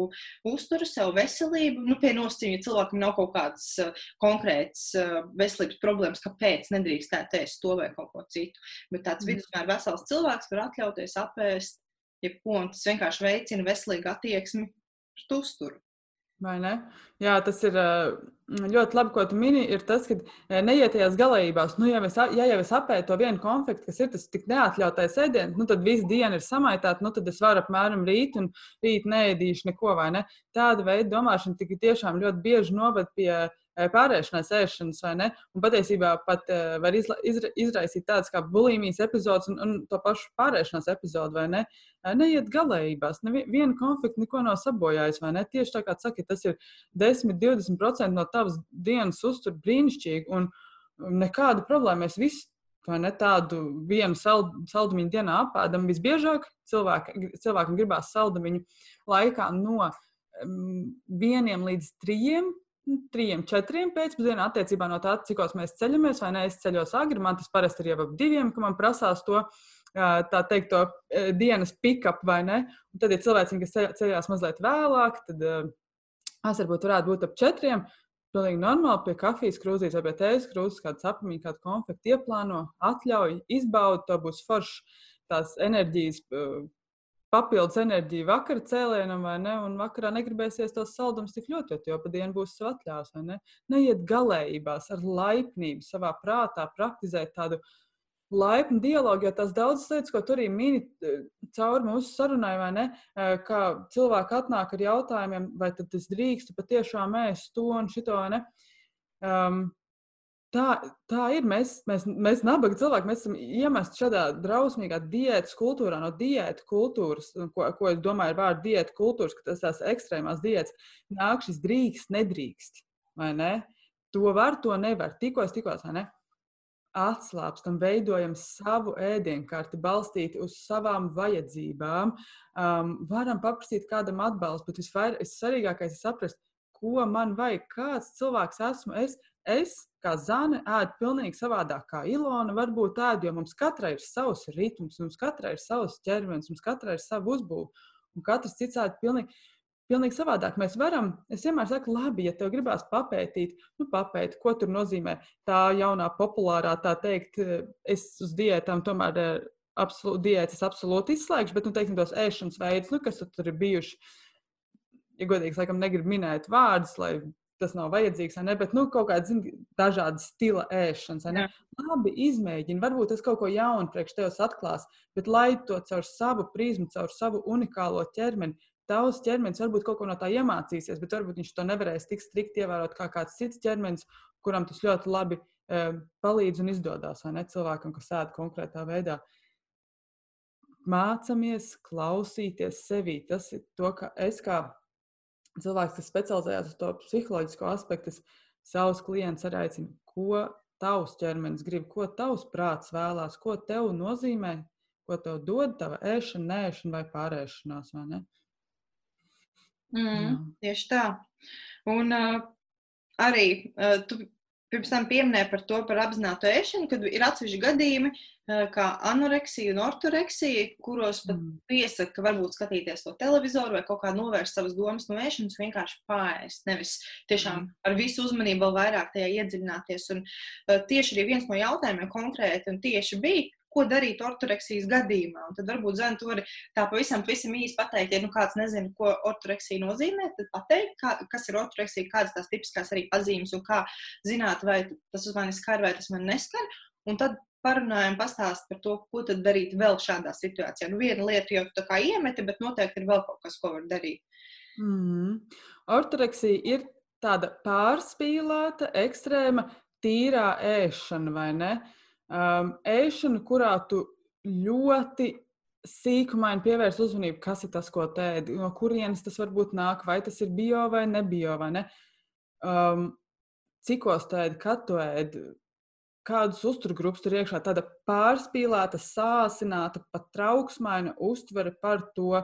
uzturu, savu veselību. Nu, pie nosacījuma, ja cilvēkam nav kaut kādas uh, konkrētas uh, veselības problēmas, kāpēc nedrīkstētu ēst to vai kaut ko citu. Bet tāds mm. vidusmēra vesels cilvēks var atļauties apēst jebko, un tas vienkārši veicina veselīgu attieksmi pret uzturu. Vai ne? Jā, tas ir ļoti labi, ko tu mini. Ir tas, ka neiet tajās galējībās. Nu, ja, es, ja jau es apēdu to vienu konfekti, kas ir tas tik neatļautais ēdiens, nu, tad visu dienu ir samaitāta, nu, tad es varu apmēram rīt un rīt neēdīšu neko, ne? Tāda veida domāšana tik tiešām ļoti bieži noved pie pārēšanās ēšanas, vai ne? Un patiesībā pat uh, var izla, izra, izraisīt tādas kā bulimijas epizodes un, un to pašu pārēšanās epizodu, vai ne? Neiet galējībās, neviena konflikta neko nav sabojājis, vai ne? Tieši tā kā saka, tas ir 10-20% no tavas dienas uztur brīnišķīgi un nekāda problēma. Mēs visi ne tādu vienu sald, saldumiņu dienā apēdam. Visbiežāk cilvēki, cilvēkam gribās saldumiņu laikā no um, vieniem līdz trijiem Trijiem, četriem pēcpusdienā, attiecībā no tā, cik mēs ceļamies, vai ne, es ceļos agri, man tas parasti ir jau ap diviem, ka man prasās to, tā teikt, to dienas pick-up, vai ne, un tad, ja cilvēks, kas ceļās mazliet vēlāk, tad es varbūt varētu būt ap četriem, pilnīgi normāli pie kafijas krūzīs vai pie tējas krūzes, kādu sapņu, kādu konfektu ieplāno, atļauj, izbaudi, to būs foršs tās enerģijas papildus enerģiju vakara cēlienam, vai ne? Un vakarā negribēsies tos saldumus tik ļoti, jo pa dienu būs sev atļaus, vai ne? Neiet galējībās ar laipnību savā prātā, praktizēt tādu laipnu dialogu, jo tās daudzas lietas, ko tur arī mini cauri mūsu sarunai, vai ne? Kā cilvēki atnāk ar jautājumiem, vai tad es drīkstu patiešām ēst to un šito, vai ne? Um, Tā, tā ir. Mēs, mēs, mēs nabaga cilvēki, mēs esam iemesti šādā drausmīgā diētas kultūrā, no diētas kultūras, ko, ko es domāju ar vārdu diētas kultūras, ka tas tās ekstrēmās diētas nāk šis drīkst, nedrīkst. Vai ne? To var, to nevar. Tikos, tikos, vai ne? Atslābstam, veidojam savu ēdienkarti, balstīti uz savām vajadzībām. Um, varam paprasīt kādam atbalstu, bet vissvarīgākais ir saprast, ko man vajag, kāds cilvēks esmu es Es, kā zāne, ēdu pilnīgi savādāk kā Ilona. Varbūt ēdu, jo mums katrai ir savs ritms, mums katrai ir savs ķermenis, mums katrai ir sava uzbūve. Un katrs cits ēd pilnīgi, pilnīgi savādāk. Mēs varam, es vienmēr saku, labi, ja tev gribās papētīt, nu, papētīt, ko tur nozīmē tā jaunā populārā, tā teikt, es uz diētām tomēr absolūti diētas absolūti izslēgšu, bet, nu, teiksim, tos ēšanas veidus, nu, kas tur ir bijuši. Ja godīgi, laikam, negribu minēt vārdus, lai tas nav vajadzīgs, ne, bet nu, kaut kāda dažāda stila ēšanas. Labi, izmēģini, varbūt tas kaut ko jaunu priekš tevis atklās, bet lai to caur savu prizmu, caur savu unikālo ķermeni. Tavs ķermenis varbūt kaut ko no tā iemācīsies, bet varbūt viņš to nevarēs tik strikt ievērot kā kāds cits ķermenis, kuram tas ļoti labi e, palīdz un izdodas. Vai ne cilvēkam, kas ēd konkrētā veidā. Mācāmies klausīties sevi. Tas ir to, ka es kā cilvēks, kas specializējas uz to psiholoģisko aspektu, savus klientus arī aicina, ko tavs ķermenis grib, ko tavs prāts vēlās, ko tev nozīmē, ko tev dod tava ēšana, nēšana vai pārēšanās. Vai ne? mm, Jā. tieši tā. Un uh, arī uh, tu pirms tam pieminēja par to, par apzinātu ēšanu, kad ir atsevišķi gadījumi, eh, kā anoreksija un ortoreksija, kuros pat mm. piesaka, ka varbūt skatīties to televizoru vai kaut kā novērst savas domas no ēšanas, vienkārši pārēst. Nevis tiešām mm. ar visu uzmanību vēl vairāk tajā iedziļināties. Un uh, tieši arī viens no jautājumiem konkrēti un tieši bija, ko darīt ortoreksijas gadījumā. Un tad varbūt Zana to var tā pavisam, pavisam īsi pateikt, ja nu kāds nezina, ko ortoreksija nozīmē, tad pateikt, kā, kas ir ortoreksija, kādas tās tipiskās arī pazīmes un kā zināt, vai tas uz mani skar vai tas man neskar. Un tad parunājam, pastāst par to, ko tad darīt vēl šādā situācijā. Nu, viena lieta jau tā kā iemeti, bet noteikti ir vēl kaut kas, ko var darīt. Mm. Ortoreksija ir tāda pārspīlēta, ekstrēma, tīrā ēšana, vai ne? Uh, um, ēšanu, kurā tu ļoti sīkumaini pievērs uzmanību, kas ir tas, ko tēdi, no kurienes tas varbūt nāk, vai tas ir bio vai nebio, vai ne? Um, cikos tēdi, kad tu ēdi, kādus uzturgrupus tur iekšā, tāda pārspīlēta, sāsināta, pat trauksmaina uztvere par to.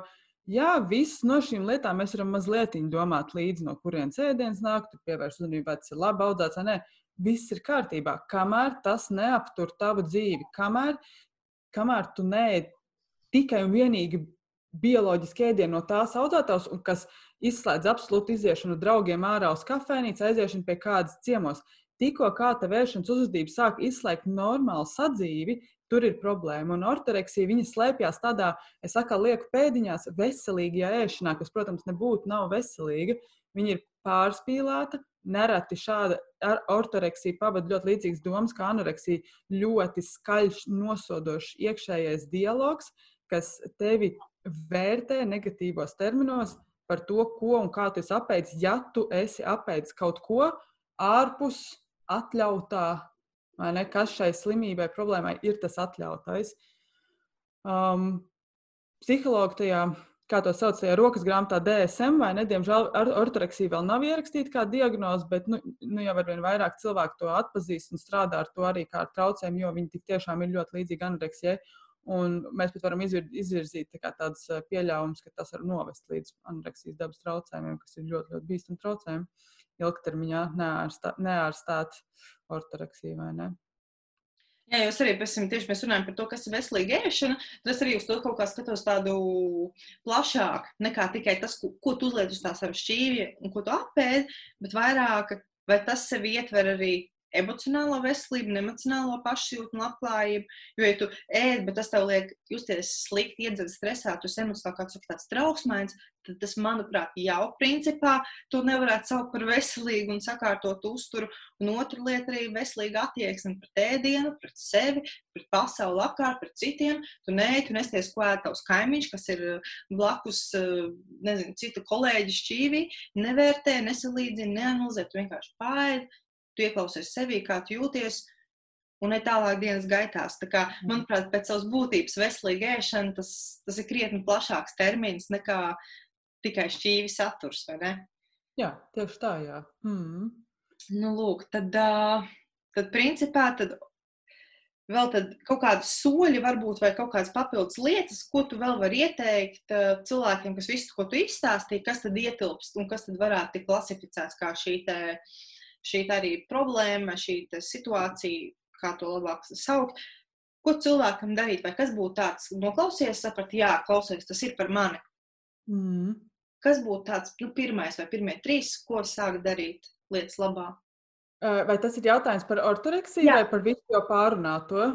Jā, visas no šīm lietām mēs varam mazliet domāt līdzi, no kurienes ēdiens nāk, tur pievērst uzmanību, vai tas ir labi audzēts vai nē viss ir kārtībā. Kamēr tas neaptur tavu dzīvi, kamēr, kamēr tu neēd tikai un vienīgi bioloģiski ēdienu no tās audzētājs, kas izslēdz absolūti iziešanu draugiem ārā uz kafejnīcu, aiziešanu pie kādas ciemos. Tikko kā tā vēršanas uzvedība sāk izslēgt normālu sadzīvi, tur ir problēma. Un ortoreksija viņa slēpjas tādā, es atkal lieku pēdiņās, veselīgajā ēšanā, kas, protams, nebūtu nav veselīga. Viņa ir pārspīlēta, nereti šāda ortoreksija pavada ļoti līdzīgas domas, kā anoreksija. Ļoti skaļš, nosodošs iekšējais dialogs, kas tevi vērtē negatīvos terminos par to, ko un kā tu esi apēdis. Ja tu esi apēdis kaut ko ārpus atļautā, ne, kas šai slimībai, problēmai ir tas atļautais. Um, psihologi tajā kā to sauc, ja rokas grāmatā DSM, vai ne? Diemžēl ortoreksija vēl nav ierakstīta kā diagnoze, bet nu, nu jau ar vien vairāk cilvēku to atpazīst un strādā ar to arī kā ar traucējumu, jo viņi tiešām ir ļoti līdzīgi anoreksijai. Un mēs pat varam izvir, izvirzīt tā tādas pieļaujumus, ka tas var novest līdz anoreksijas dabas traucējumiem, kas ir ļoti, ļoti bīstami traucējumi. Ilgtermiņā neārstāt, neārstāt ortoreksiju vai ne. Jā, jūs arī esam tieši mēs runājam par to, kas ir veselīga ēšana. Tad es arī uz to kaut kā skatos tādu plašāk nekā tikai tas, ko, ko tu uzliec uz tā sava šķīvja un ko tu apēdi, bet vairāk, vai tas sevi ietver arī emocionālo veselību, emocionālo pašjūtu un labklājību. Jo, ja tu ēd, bet tas tev liek justies slikti, iedzert stresā, tu esi emocionāli kāds tāds trauksmains, tad tas, manuprāt, jau principā to nevarētu saukt par veselīgu un sakārtot uzturu. Un otra lieta arī veselīga attieksme pret ēdienu, pret sevi, pret pasauli apkārt, pret citiem. Tu nē, tu nesties ko ēd tavs kaimiņš, kas ir blakus, nezinu, citu kolēģi šķīvī, nevērtē, nesalīdzina, neanalizē, tu vienkārši pārēd tu ieklausies sevī, kā tu jūties. Un ne tālāk dienas gaitās. Tā kā, mhm. manuprāt, pēc savas būtības veselīga ēšana tas, tas ir krietni plašāks termins nekā tikai šķīvi saturs, vai ne? Jā, tieši tā, jā. Mm. Nu, lūk, tad, tad principā, tad vēl tad kaut kādi soļi, varbūt, vai kaut kādas papildus lietas, ko tu vēl vari ieteikt cilvēkiem, kas visu, ko tu izstāstīji, kas tad ietilpst un kas tad varētu tikt klasificēts kā šī uh, šī arī problēma, šī situācija, kā to labāk saukt. Ko cilvēkam darīt, vai kas būtu tāds, noklausies, saprat, jā, klausies, tas ir par mani. Mm. Kas būtu tāds nu, pirmais vai pirmie trīs, ko sākt darīt lietas labā? Vai tas ir jautājums par ortoreksiju jā. vai par visu jau pārunāto?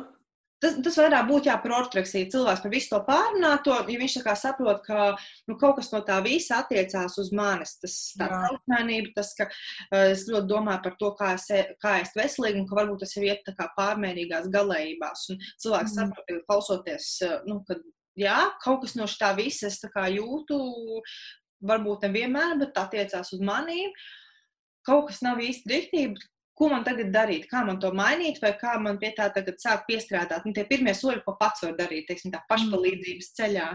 Tas, tas vairāk būtu jā, par ortoreksiju. Cilvēks par visu to pārunāto, ja viņš saprot, ka nu, kaut kas no tā visa attiecās uz manis. Tas tā trauksmēnība, tas, ka uh, es ļoti domāju par to, kā es, e, kā es veselīgi, un ka varbūt tas ir iet tā kā pārmērīgās galējībās. Un cilvēks mm. saprot, klausoties, uh, nu, ka jā, kaut kas no tā visa es jūtu, varbūt nevienmēr, bet attiecās uz manīm. Kaut kas nav īsti rīktīgi, ko man tagad darīt, kā man to mainīt, vai kā man pie tā tagad sāk piestrādāt. Nu, tie pirmie soļi, ko pats var darīt, teiksim, tā pašpalīdzības ceļā.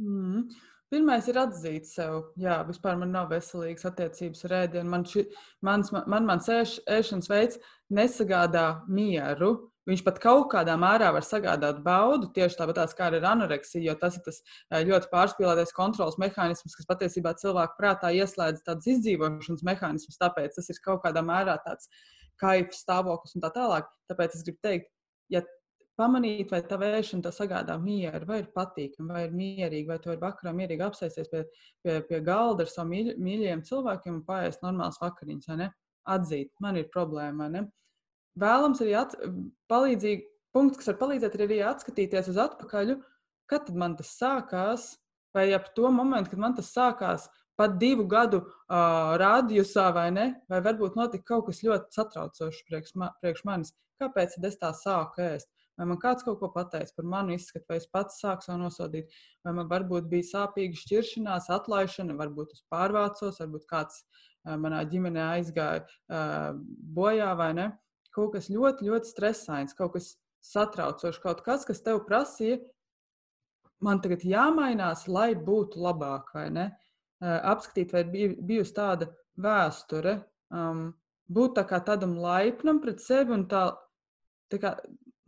Mm. Pirmais ir atzīt sev, jā, vispār man nav veselīgas attiecības ar ēdienu. Man, ši, mans, man, man mans ēš, ēšanas veids nesagādā mieru. Viņš pat kaut kādā mērā var sagādāt baudu, tieši tāpat kā ar anoreksiju, jo tas ir tas ļoti pārspīlētais kontrols mehānisms, kas patiesībā cilvēku prātā ieslēdz tādas izdzīvošanas mehānismus. Tāpēc tas ir kaut kādā mērā tāds kaifa stāvoklis un tā tālāk. Tāpēc es gribu teikt, ja pamanīt, vai tā vēršana sagādā mieru, vai ir patīkama, vai ir mierīga, vai tu vari vakarā mierīgi apsēsties pie, pie, pie galda ar saviem mīļ, mīļajiem cilvēkiem un pāriest normāls vakariņas? Atzīt, man ir problēma, ne? Vēlams arī at, palīdzīgi, punkts, kas var palīdzēt, ir arī atskatīties uz atpakaļ, kad man tas sākās, vai ap to momentu, kad man tas sākās, pat divu gadu uh, rādījusā, vai ne? Vai varbūt notika kaut kas ļoti satraucošs priekš, ma priekš manis. Kāpēc es tā sāku ēst? Vai man kāds kaut ko pateica par manu izskatu, vai es pats sāku sev nosodīt, vai man varbūt bija sāpīga šķiršanās, atlaišana, varbūt es pārvācos, varbūt kāds uh, manā ģimenē aizgāja uh, bojā, vai ne? Kaut kas ļoti, ļoti stresains, kaut kas satraucošs, kaut kas, kas tev prasīja, man tagad jāmainās, lai būtu labāk, vai ne? Uh, apskatīt, vai ir bijusi tāda vēsture, um, būt tā kā tādam laipnam pret sevi un tā, tā kā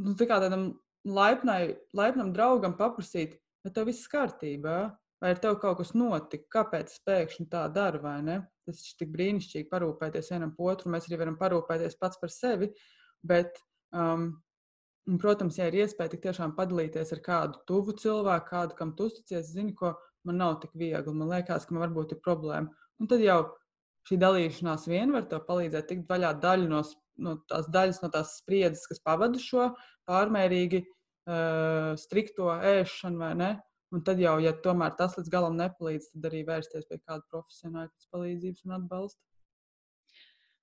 nu, tā kā tādam laipnai, laipnam draugam paprasīt, vai tev viss kārtībā, vai ar tevi kaut kas notika, kāpēc pēkšņi tā daru, vai ne? Tas ir tik brīnišķīgi parūpēties vienam par otru, mēs arī varam parūpēties pats par sevi, bet, um, un, protams, ja ir iespēja tik tiešām padalīties ar kādu tuvu cilvēku, kādu, kam tu uzticies, zini, ko man nav tik viegli, man liekas, ka man varbūt ir problēma. Un tad jau šī dalīšanās vien var tev palīdzēt tikt vaļā daļu no no tās daļas no tās spriedzes, kas pavada šo pārmērīgi uh, strikto ēšanu, vai ne? Un tad jau, ja tomēr tas līdz galam nepalīdz, tad arī vērsties pie kāda profesionāla palīdzības un atbalsta.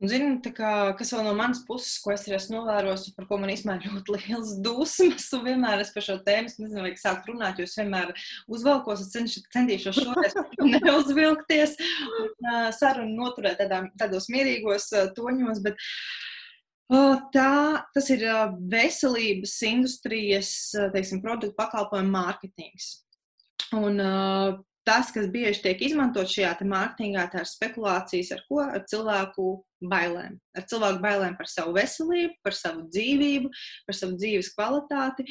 Un, zini, kā, kas vēl no manas puses, ko es arī esmu novērojusi, par ko man īstenībā ļoti liels dusmas, un vienmēr es par šo tēmu, nezinu, vai sākt runāt, jo es vienmēr uzvelkos, es cenš, centīšos šoreiz neuzvilkties, un, uh, sarunu noturēt tādā, tādos mierīgos uh, toņos, bet uh, Tā, tas ir veselības industrijas teiksim, produktu pakalpojumu mārketings. Un, tas, kas bieži tiek izmantots šajā mārketingā, tā ir spekulācijas ar ko? Ar cilvēku bailēm. Ar cilvēku bailēm par savu veselību, par savu dzīvību, par savu dzīves kvalitāti.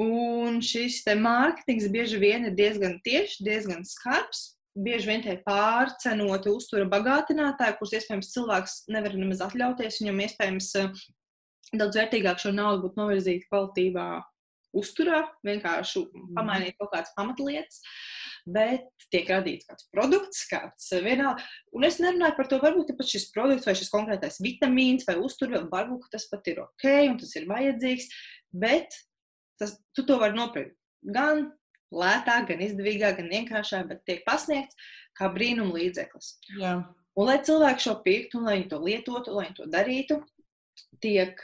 Un šis mārketings bieži vien ir diezgan tieši, diezgan skarbs bieži vien tie pārcenoti uztura bagātinātāji, kurus iespējams cilvēks nevar nemaz atļauties. Viņam iespējams daudz vērtīgāk šo naudu būtu novirzīt kvalitīvā uzturā, vienkārši mm. pamainīt kaut kādas pamatlietas, bet tiek radīts kāds produkts, kāds eh, vienalga. Un es nerunāju par to, varbūt pat šis produkts vai šis konkrētais vitamīns vai uztur, varbūt tas pat ir ok un tas ir vajadzīgs, bet tas, tu to vari nopirkt gan lētāk, gan izdevīgāk, gan vienkāršāk, bet tiek pasniegts kā brīnuma līdzeklis. Jā. Un, lai cilvēki šo pirktu, un lai viņi to lietotu, lai viņi to darītu, tiek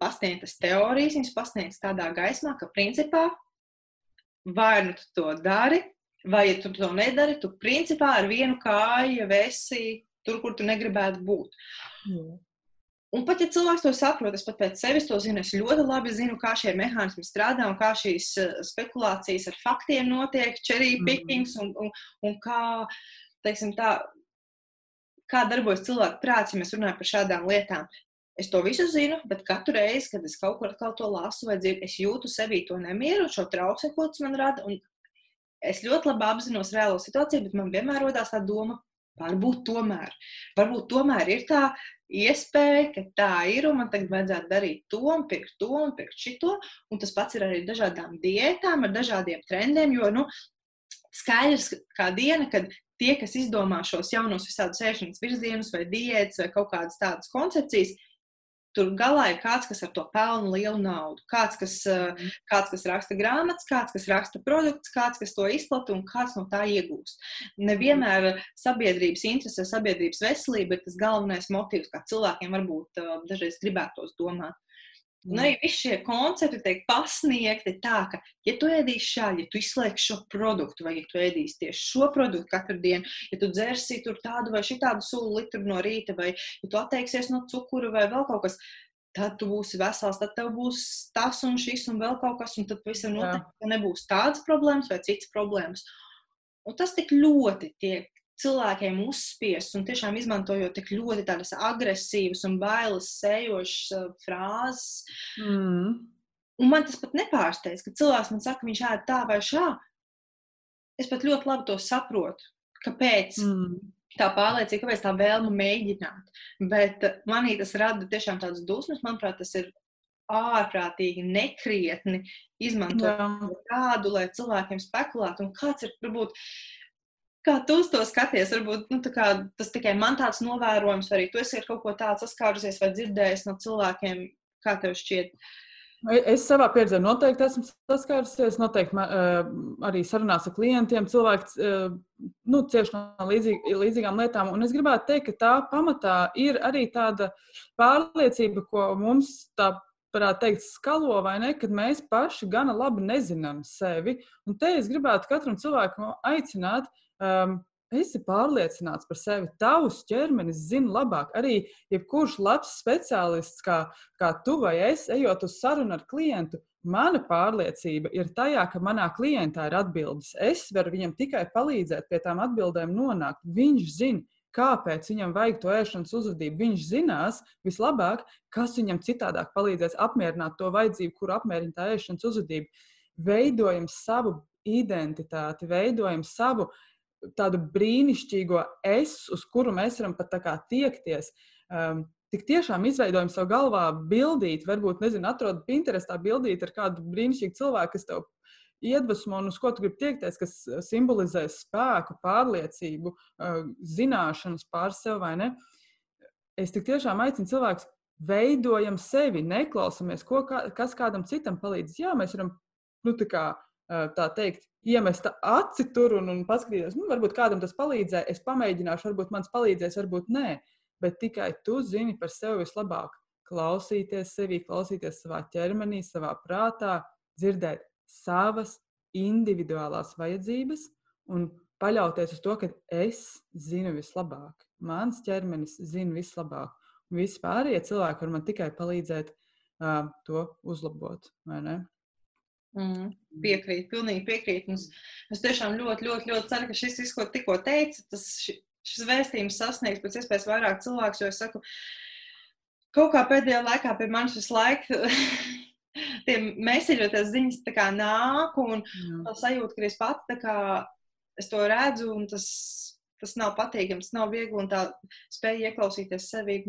pasniegtas teorijas, viņas pasniegtas tādā gaismā, ka principā vai nu tu to dari, vai ja tu to nedari, tu principā ar vienu kāju esi tur, kur tu negribētu būt. Mm. Un pat ja cilvēks to saprot, es pat pēc sevis to zinu, es ļoti labi zinu, kā šie mehānismi strādā un kā šīs spekulācijas ar faktiem notiek, cherry mhm. pickings un, un, un kā, teiksim, tā, kā darbojas cilvēku prāts, ja mēs runājam par šādām lietām. Es to visu zinu, bet katru reizi, kad es kaut kur atkal to lasu vai dzirdu, es jūtu sevī to nemieru, šo trauksmi, ko tas man rada. Es ļoti labi apzinos reālo situāciju, bet man vienmēr rodās tā doma, Varbūt tomēr, varbūt tomēr ir tā iespēja, ka tā ir un man tagad vajadzētu darīt to, un pirkt to, un pirkt šito. Un tas pats ir arī dažādām diētām, ar dažādiem trendiem. Jo nu, skaidrs, kā diena, kad tie, kas izdomā šos jaunos visādus ēšanas virzienus, vai diētas, vai kaut kādas tādas koncepcijas, Tur galā ir kāds, kas ar to pelna lielu naudu. Kāds, kas, mm. kāds, kas raksta grāmatas, kāds, kas raksta produktus, kāds, kas to izplata un kāds no tā iegūst. Nevienmēr sabiedrības interese, sabiedrības veselība ir tas galvenais motīvs, kā cilvēkiem varbūt uh, dažreiz gribētos domāt. Un arī visi šie koncepti tiek pasniegti tā, ka, ja tu ēdīsi šādi, ja tu izslēgsi šo produktu, vai ja tu ēdīsi tieši šo produktu katru dienu, ja tu dzersi tur tādu vai šitādu sulu litru no rīta, vai ja tu atteiksies no cukura vai vēl kaut kas, tad tu būsi vesels, tad tev būs tas un šis un vēl kaut kas, un tad pavisam noteikti nebūs tādas problēmas vai citas problēmas. Un tas tik ļoti tiek cilvēkiem uzspiests un tiešām izmantojot tik ļoti tādas agresīvas un bailes sējošas uh, frāzes. Mm. Un man tas pat nepārsteidz, ka cilvēks man saka, viņš ēd tā vai šā. Es pat ļoti labi to saprotu, kāpēc. Mm. tā pārliecība, kāpēc tā vēlme mēģināt. Bet manī tas rada tiešām tādas dusmas. Manuprāt, tas ir ārprātīgi nekrietni izmantot tādu, lai cilvēkiem spekulētu. Un kāds ir, varbūt, kā tu uz to skaties? Varbūt nu, kā, tas tikai man tāds novērojums, vai arī tu esi ar kaut ko tādu saskārusies vai dzirdējis no cilvēkiem, kā tev šķiet. Uh, Es savā pieredzē noteikti esmu saskārusies. Noteikti man, arī sarunās ar klientiem cilvēki nu, cieši no līdzīgi, līdzīgām lietām. Un es gribētu teikt, ka tā pamatā ir arī tāda pārliecība, ko mums tā varētu teikt, skalo vai ne, kad mēs paši gana labi nezinām sevi. Un te es gribētu katram cilvēkam aicināt. Um, esi pārliecināts par sevi. Tavs ķermenis zina labāk. Arī jebkurš labs speciālists, kā, kā tu vai es, ejot uz sarunu ar klientu, mana pārliecība ir tajā, ka manā klientā ir atbildes. Es varu viņam tikai palīdzēt pie tām atbildēm nonākt. Viņš zina. Kāpēc viņam vajag to ēšanas uzvedību? Viņš zinās vislabāk, kas viņam citādāk palīdzēs apmierināt to vajadzību, kuru apmierina tā ēšanas uzvedība. Veidojam savu identitāti, veidojam savu uh, tādu brīnišķīgo es, uz kuru mēs varam pat tā kā tiekties. Um, tik tiešām izveidojam savu galvā bildīt, varbūt, nezinu, atrodam Pinterestā bildīt ar kādu brīnišķīgu cilvēku, kas tev iedvesmo un uz ko tu gribi tiekties, kas simbolizē spēku, pārliecību, uh, zināšanas pār sevi vai ne. Es tik tiešām aicinu cilvēkus, veidojam sevi, neklausāmies, ko, kas kādam citam palīdz. Jā, mēs varam, nu, tā kā tā teikt, iemest aci tur un, un paskatīties, nu, varbūt kādam tas palīdzēja. Es pamēģināšu, varbūt mans palīdzēs, varbūt nē. Bet tikai tu zini par sevi vislabāk. Klausīties sevi, klausīties savā ķermenī, savā prātā, dzirdēt savas individuālās vajadzības un paļauties uz to, ka es zinu vislabāk. Mans ķermenis zina vislabāk. Vispārējie cilvēki var man tikai palīdzēt uh, to uzlabot. Mm, piekrīt, pilnīgi piekrīt. Un es tiešām ļoti, ļoti, ļoti ceru, ka šis viss, ko tikko teica, tas šis vēstījums sasniegs pēc iespējas vairāk cilvēku. Jo es saku, kaut kā pēdējā laikā pie manis visu laiku tie mēsīļoties ziņas tā kā nāk, un tā sajūta, ka es pati tā kā es to redzu, un tas, tas nav patīkams, nav viegli, un tā spēja ieklausīties sevī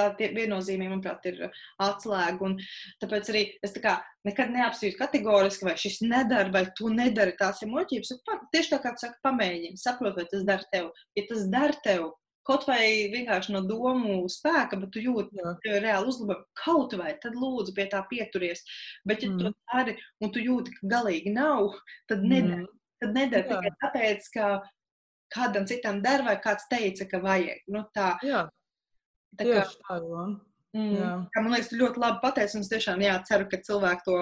tā viennozīmīgi, manuprāt, ir uh, atslēga. Un tāpēc arī es tā kā nekad neapstrīdu kategoriski, vai šis nedara, vai tu nedari tās ir muļķības. Tieši tā kā tu saki, pamēģini, saproti, vai tas dara tev. Ja tas dara tev, kaut vai vienkārši no domu spēka, bet tu jūti, reāli uzlabojumi, kaut vai tad lūdzu pie tā pieturies. Bet, ja mm. tu dari un tu jūti, ka galīgi nav, tad nedari. Mm. Tad nedari tikai tāpēc, ka kādam citam der, vai kāds teica, ka vajag. Nu, tā. Jā. Tā kā, Tieši tā, jā. Mm, jā. Kā, man liekas, tu ļoti labi pateici, un es tiešām jā, ceru, ka cilvēki to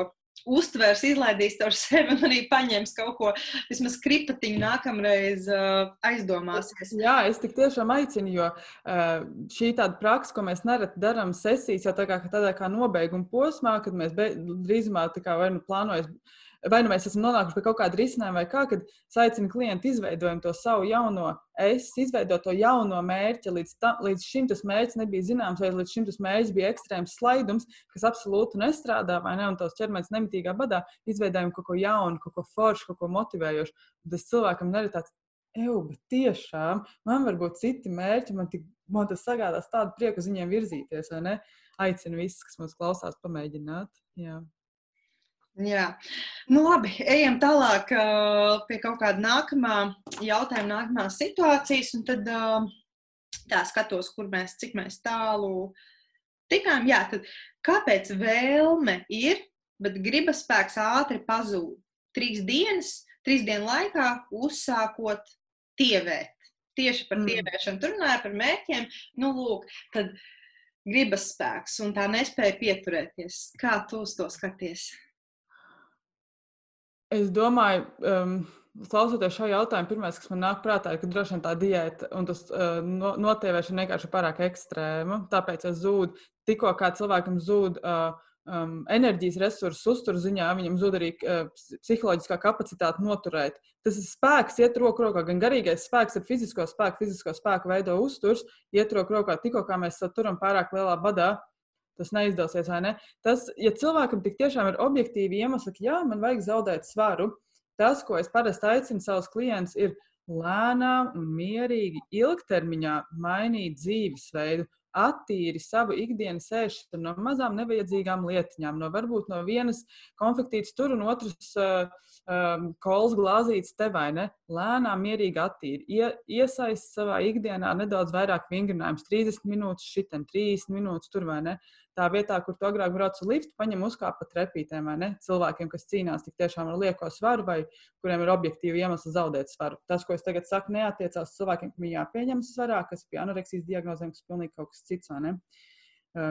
uztvers, izlaidīs to ar sevi un arī paņems kaut ko, vismaz kripatiņu nākamreiz uh, aizdomāsies. Jā, es tik tiešām aicinu, jo uh, šī tāda praksa, ko mēs nereti darām sesijas, jau tā kā tādā kā nobeiguma posmā, kad mēs drīzumā tā kā vai nu plānojas vai nu mēs esam nonākuši pie kaut kāda risinājuma, vai kā, kad aicinu klientu izveidojam to savu jauno es, izveidot to jauno mērķi. Līdz, ta, līdz šim tas mērķis nebija zināms, vai līdz šim tas mērķis bija ekstrēms slaidums, kas absolūti nestrādā, vai ne, un tos ķermenis nemitīgā badā izveidojam kaut ko jaunu, kaut ko foršu, kaut ko motivējošu. Tas cilvēkam ir tāds. Eju, bet tiešām man var būt citi mērķi, man, tik, man tas sagādās tādu prieku uz viņiem virzīties. Aicinu visus, kas mums klausās, pamēģināt. Jā. Jā, nu labi, ejam tālāk pie kaut kāda nākamā jautājuma, nākamās situācijas. Tad uh, tā skatos, kur mēs, cik mēs tālu tikām. Jā, tad kāpēc vēlme ir, bet gribas spēks ātri pazūd? Trīs dienas, trīs dienu laikā uzsākot tievēt. Tieši par mm. tievēšanu tur runāja par mērķiem. Nu, lūk, tad gribas spēks un tā nespēja pieturēties. Kā tu uz to skaties? Es domāju, um, klausoties šo jautājumu, pirmais, kas man nāk prātā, ir, ka droši vien tā diēta un tas uh, notievēšana vienkārši ir pārāk ekstrēma. Tāpēc es zūdu, tikko kā cilvēkam zūd uh, um, enerģijas resursu uzturu ziņā, viņam zūd arī uh, psiholoģiskā kapacitāte noturēt. Tas ir spēks, iet roku rokā, gan garīgais spēks ar fizisko spēku, fizisko spēku veido uzturs, iet roku rokā tikko kā mēs turam pārāk lielā badā tas neizdosies, ne? Tas, ja cilvēkam tik tiešām ir objektīvi iemesli, ka jā, man vajag zaudēt svaru, tas, ko es parasti aicinu savus klientus, ir lēnām un mierīgi ilgtermiņā mainīt dzīvesveidu, attīri savu ikdienas ēšanu no mazām nevajadzīgām lietiņām, no varbūt no vienas konfektītes tur un otras uh, um, kolas glāzītes te vai ne. Lēnām, mierīgi attīri. Ie, iesaist savā ikdienā nedaudz vairāk vingrinājumus, 30 minūtes šitam, 30 minūtes tur vai ne tā vietā, kur tu agrāk brauc uz liftu, paņem uzkāpt pa trepītēm, vai ne? Cilvēkiem, kas cīnās tik tiešām ar lieko svaru, vai kuriem ir objektīvi iemesli zaudēt svaru. Tas, ko es tagad saku, neatiecās cilvēkiem, kam jāpieņem svarā, kas ir pie anoreksijas diagnozēm, kas ir pilnīgi kaut kas cits, vai ne?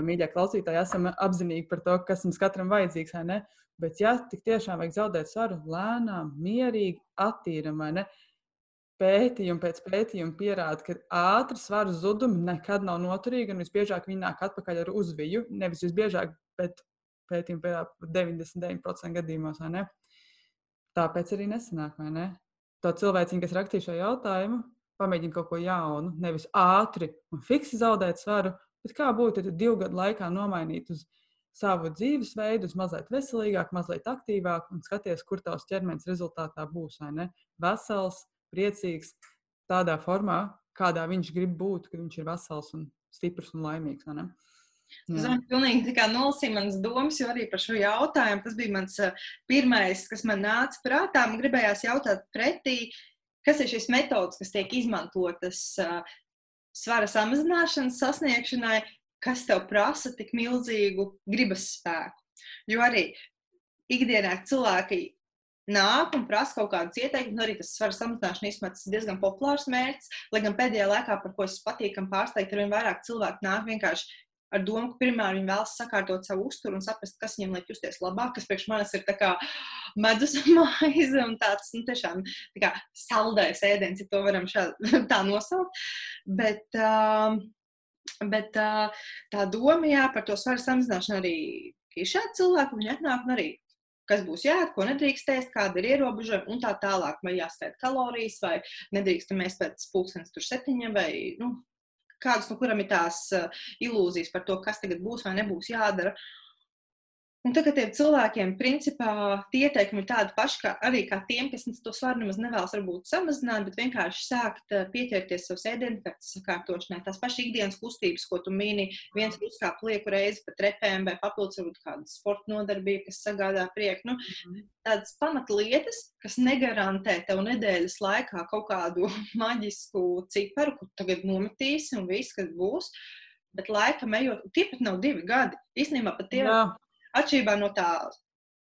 Mīļie klausītāji, esam apzinīgi par to, kas mums katram vajadzīgs, vai ne? Bet, ja tik tiešām vajag zaudēt svaru, lēnām, mierīgi, attīram, vai ne? Pētījumi pēc pētījuma pierāda, ka ātri svaru zudumi nekad nav noturīgi, un visbiežāk viņi nāk atpakaļ ar uzviju. Nevis visbiežāk, bet pētījumi pierāda 99% gadījumos. Tāpēc arī nesanāk, vai ne? To cilvēciņu, kas rakstīja šo jautājumu, pamēģina kaut ko jaunu, nevis ātri un fiksi zaudēt svaru, bet kā būtu, ja divu gadu laikā nomainīt uz savu dzīvesveidu, mazliet veselīgāku, mazliet aktīvāku un skaties, kur tavs ķermenis rezultātā būs, vai ne? Vesels, priecīgs tādā formā, kādā viņš grib būt, kad viņš ir vesels un stiprs un laimīgs. Zinu, pilnīgi tā kā nolasīja manas domas, jo arī par šo jautājumu tas bija mans pirmais, kas man nāca prātā. Man gribējās jautāt pretī, kas ir šīs metodas, kas tiek izmantotas svara samazināšanas sasniegšanai, kas tev prasa tik milzīgu gribas spēku. Jo arī ikdienā cilvēki nāk un prasa kaut kādus ieteikumus. Arī tas svara samazināšana īstenībā tas ir diezgan populārs mērķis. Lai gan pēdējā laikā, par ko es patīkam pārsteigt, ar vien vairāk cilvēku nāk vienkārši ar domu, ka pirmā viņi vēlas sakārtot savu uzturu un saprast, kas viņiem liek justies labāk, kas priekš manis ir medus maize un tāds nu, tiešām tā kā saldējs ēdiens, ja to varam šā, tā nosaukt. Bet, uh, bet uh, tā doma jā, par to svaru samazināšanu arī ir šādi cilvēki, viņi atnāk un arī kas būs jāēd, ko nedrīkst ēst, kāda ir ierobežojuma un tā tālāk. Vai jāskaita kalorijas, vai nedrīkstam ēst pēc pulkstenes tur septiņiem, vai nu, kādas, no kuram ir tās uh, ilūzijas par to, kas tagad būs vai nebūs jādara. Un tagad tiem cilvēkiem, principā, tie ieteikumi ir tādi paši kā arī kā tiem, kas to svaru nemaz nevēlas varbūt samazināt, bet vienkārši sākt eh, pieķerties savas ēdienkartes sakārtošanai. Tās pašas ikdienas kustības, ko tu mīni, viens uzkāp lieku reizi pa trepēm vai papildus varbūt kāda sporta nodarbība, kas sagādā prieku. Nu, mhm. tādas pamatlietas, kas negarantē tev nedēļas laikā kaut kādu maģisku ciparu, kur tagad nometīsi un viss, kas būs. Bet laikam ejot, tie pat nav divi gadi. Īstenībā pat tie ir atšķirībā no tā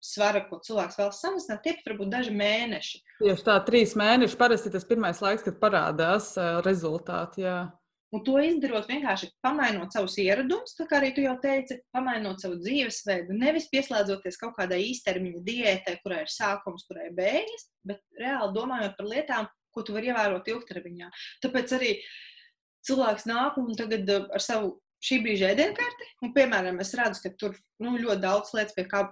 svara, ko cilvēks vēlas samazināt, tie pat var būt daži mēneši. Tieši tā, trīs mēneši parasti tas pirmais laiks, kad parādās rezultāti. Jā. Un to izdarot vienkārši pamainot savus ieradumus, kā arī tu jau teici, pamainot savu dzīvesveidu. Nevis pieslēdzoties kaut kādai īstermiņa diētai, kurai ir sākums, kurai ir beigas, bet reāli domājot par lietām, ko tu vari ievērot ilgtermiņā. Tāpēc arī cilvēks nāk un tagad ar savu šī brīža ēdienkarti, un, piemēram, es redzu, ka tur nu, ļoti daudz lietas, pie kā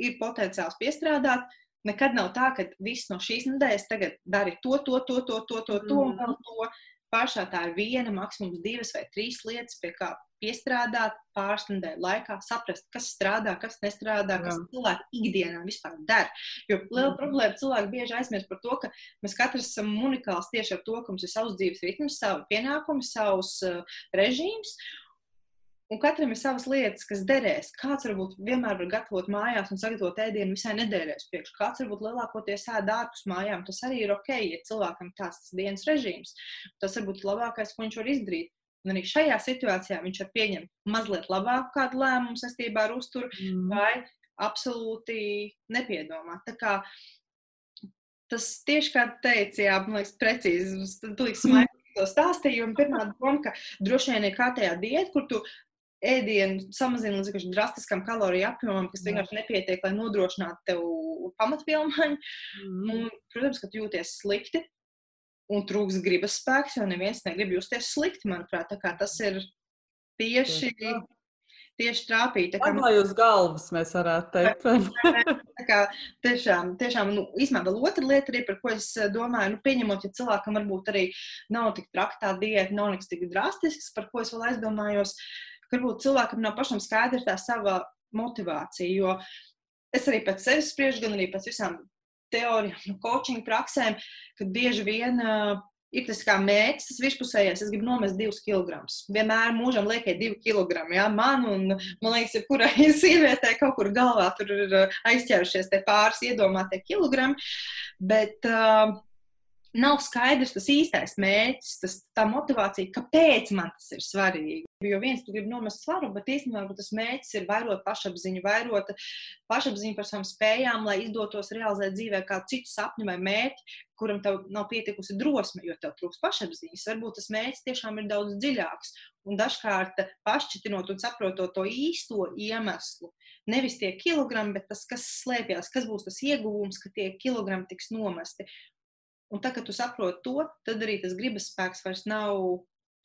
ir potenciāls piestrādāt. Nekad nav tā, ka viss no šīs nedēļas tagad dari to, to, to, to, to, to, to un vēl to. Pašā tā ir viena, maksimums divas vai trīs lietas, pie kā piestrādāt pāris nedēļu laikā, saprast, kas strādā, kas nestrādā, kas cilvēki ikdienā vispār dara. Jo liela mm. problēma cilvēki bieži aizmirst par to, ka mēs katrs esam unikāls tieši ar to, ka mums ir savs dzīves ritms, savi pienākumi, savs uh, režīms. Un katram ir savas lietas, kas derēs. Kāds varbūt vienmēr var gatavot mājās un sagatavot ēdienu visai nedēļas priekš. Kāds varbūt lielākoties ēd ārpus mājām. Tas arī ir ok, ja cilvēkam tāds tas dienas režīms. Tas varbūt labākais, ko viņš var izdarīt. Un arī šajā situācijā viņš var pieņemt mazliet labāku kādu lēmumu saistībā ar uzturu mm. vai absolūti nepiedomāt. Tā kā tas tieši kā teica, jā, man liekas, precīzi, tu liekas, smaiņas to stāstījumu. Pirmā doma, ka droši vien ir kārtējā diēta, kur tu ēdienu samazina līdz drastiskam kaloriju apjomam, kas vienkārši nepietiek, lai nodrošinātu tev pamatpilnvaņu. Mm. Un, protams, ka tu jūties slikti un trūks gribas spēks, jo neviens negrib justies slikti, manuprāt. Tas ir tieši. Tieši trāpīt. Tā kā uz galvas mēs varētu teikt. tā kā tiešām, tiešām nu, īstenībā vēl otra lieta arī, par ko es domāju, nu, pieņemot, ja cilvēkam varbūt arī nav tik traktā diēta, nav nekas tik drastisks, par ko es vēl aizdomājos. Uh, varbūt cilvēkam nav pašam skaidra tā sava motivācija. Jo es arī pēc sevis spriežu, gan arī pēc visām teorijām, no coaching praksēm, kad bieži vien uh, ir tas kā mērķis, tas virspusējais. Es gribu nomest divus kilogramus. Vienmēr mūžam liekai divi kilogrami. Ja? Man un, man liekas, ja kurai sievietē kaut kur galvā tur ir aizķērušies tie pāris iedomātie kilogrami. Bet, uh, nav skaidrs tas īstais mērķis, tas, tā motivācija, kāpēc man tas ir svarīgi. Jo viens tu gribi nomest svaru, bet īstenībā tas mērķis ir vairot pašapziņu, vairot pašapziņu par savām spējām, lai izdotos realizēt dzīvē kādu citu sapņu vai mērķi, kuram tev nav pietikusi drosme, jo tev trūks pašapziņas. Varbūt tas mērķis tiešām ir daudz dziļāks. Un dažkārt pašķitinot un saprotot to īsto iemeslu, nevis tie kilogrami, bet tas, kas slēpjas, kas būs tas ieguvums, ka tie kilogrami tiks nomesti. Un tā, kad tu saproti to, tad arī tas gribas spēks vairs nav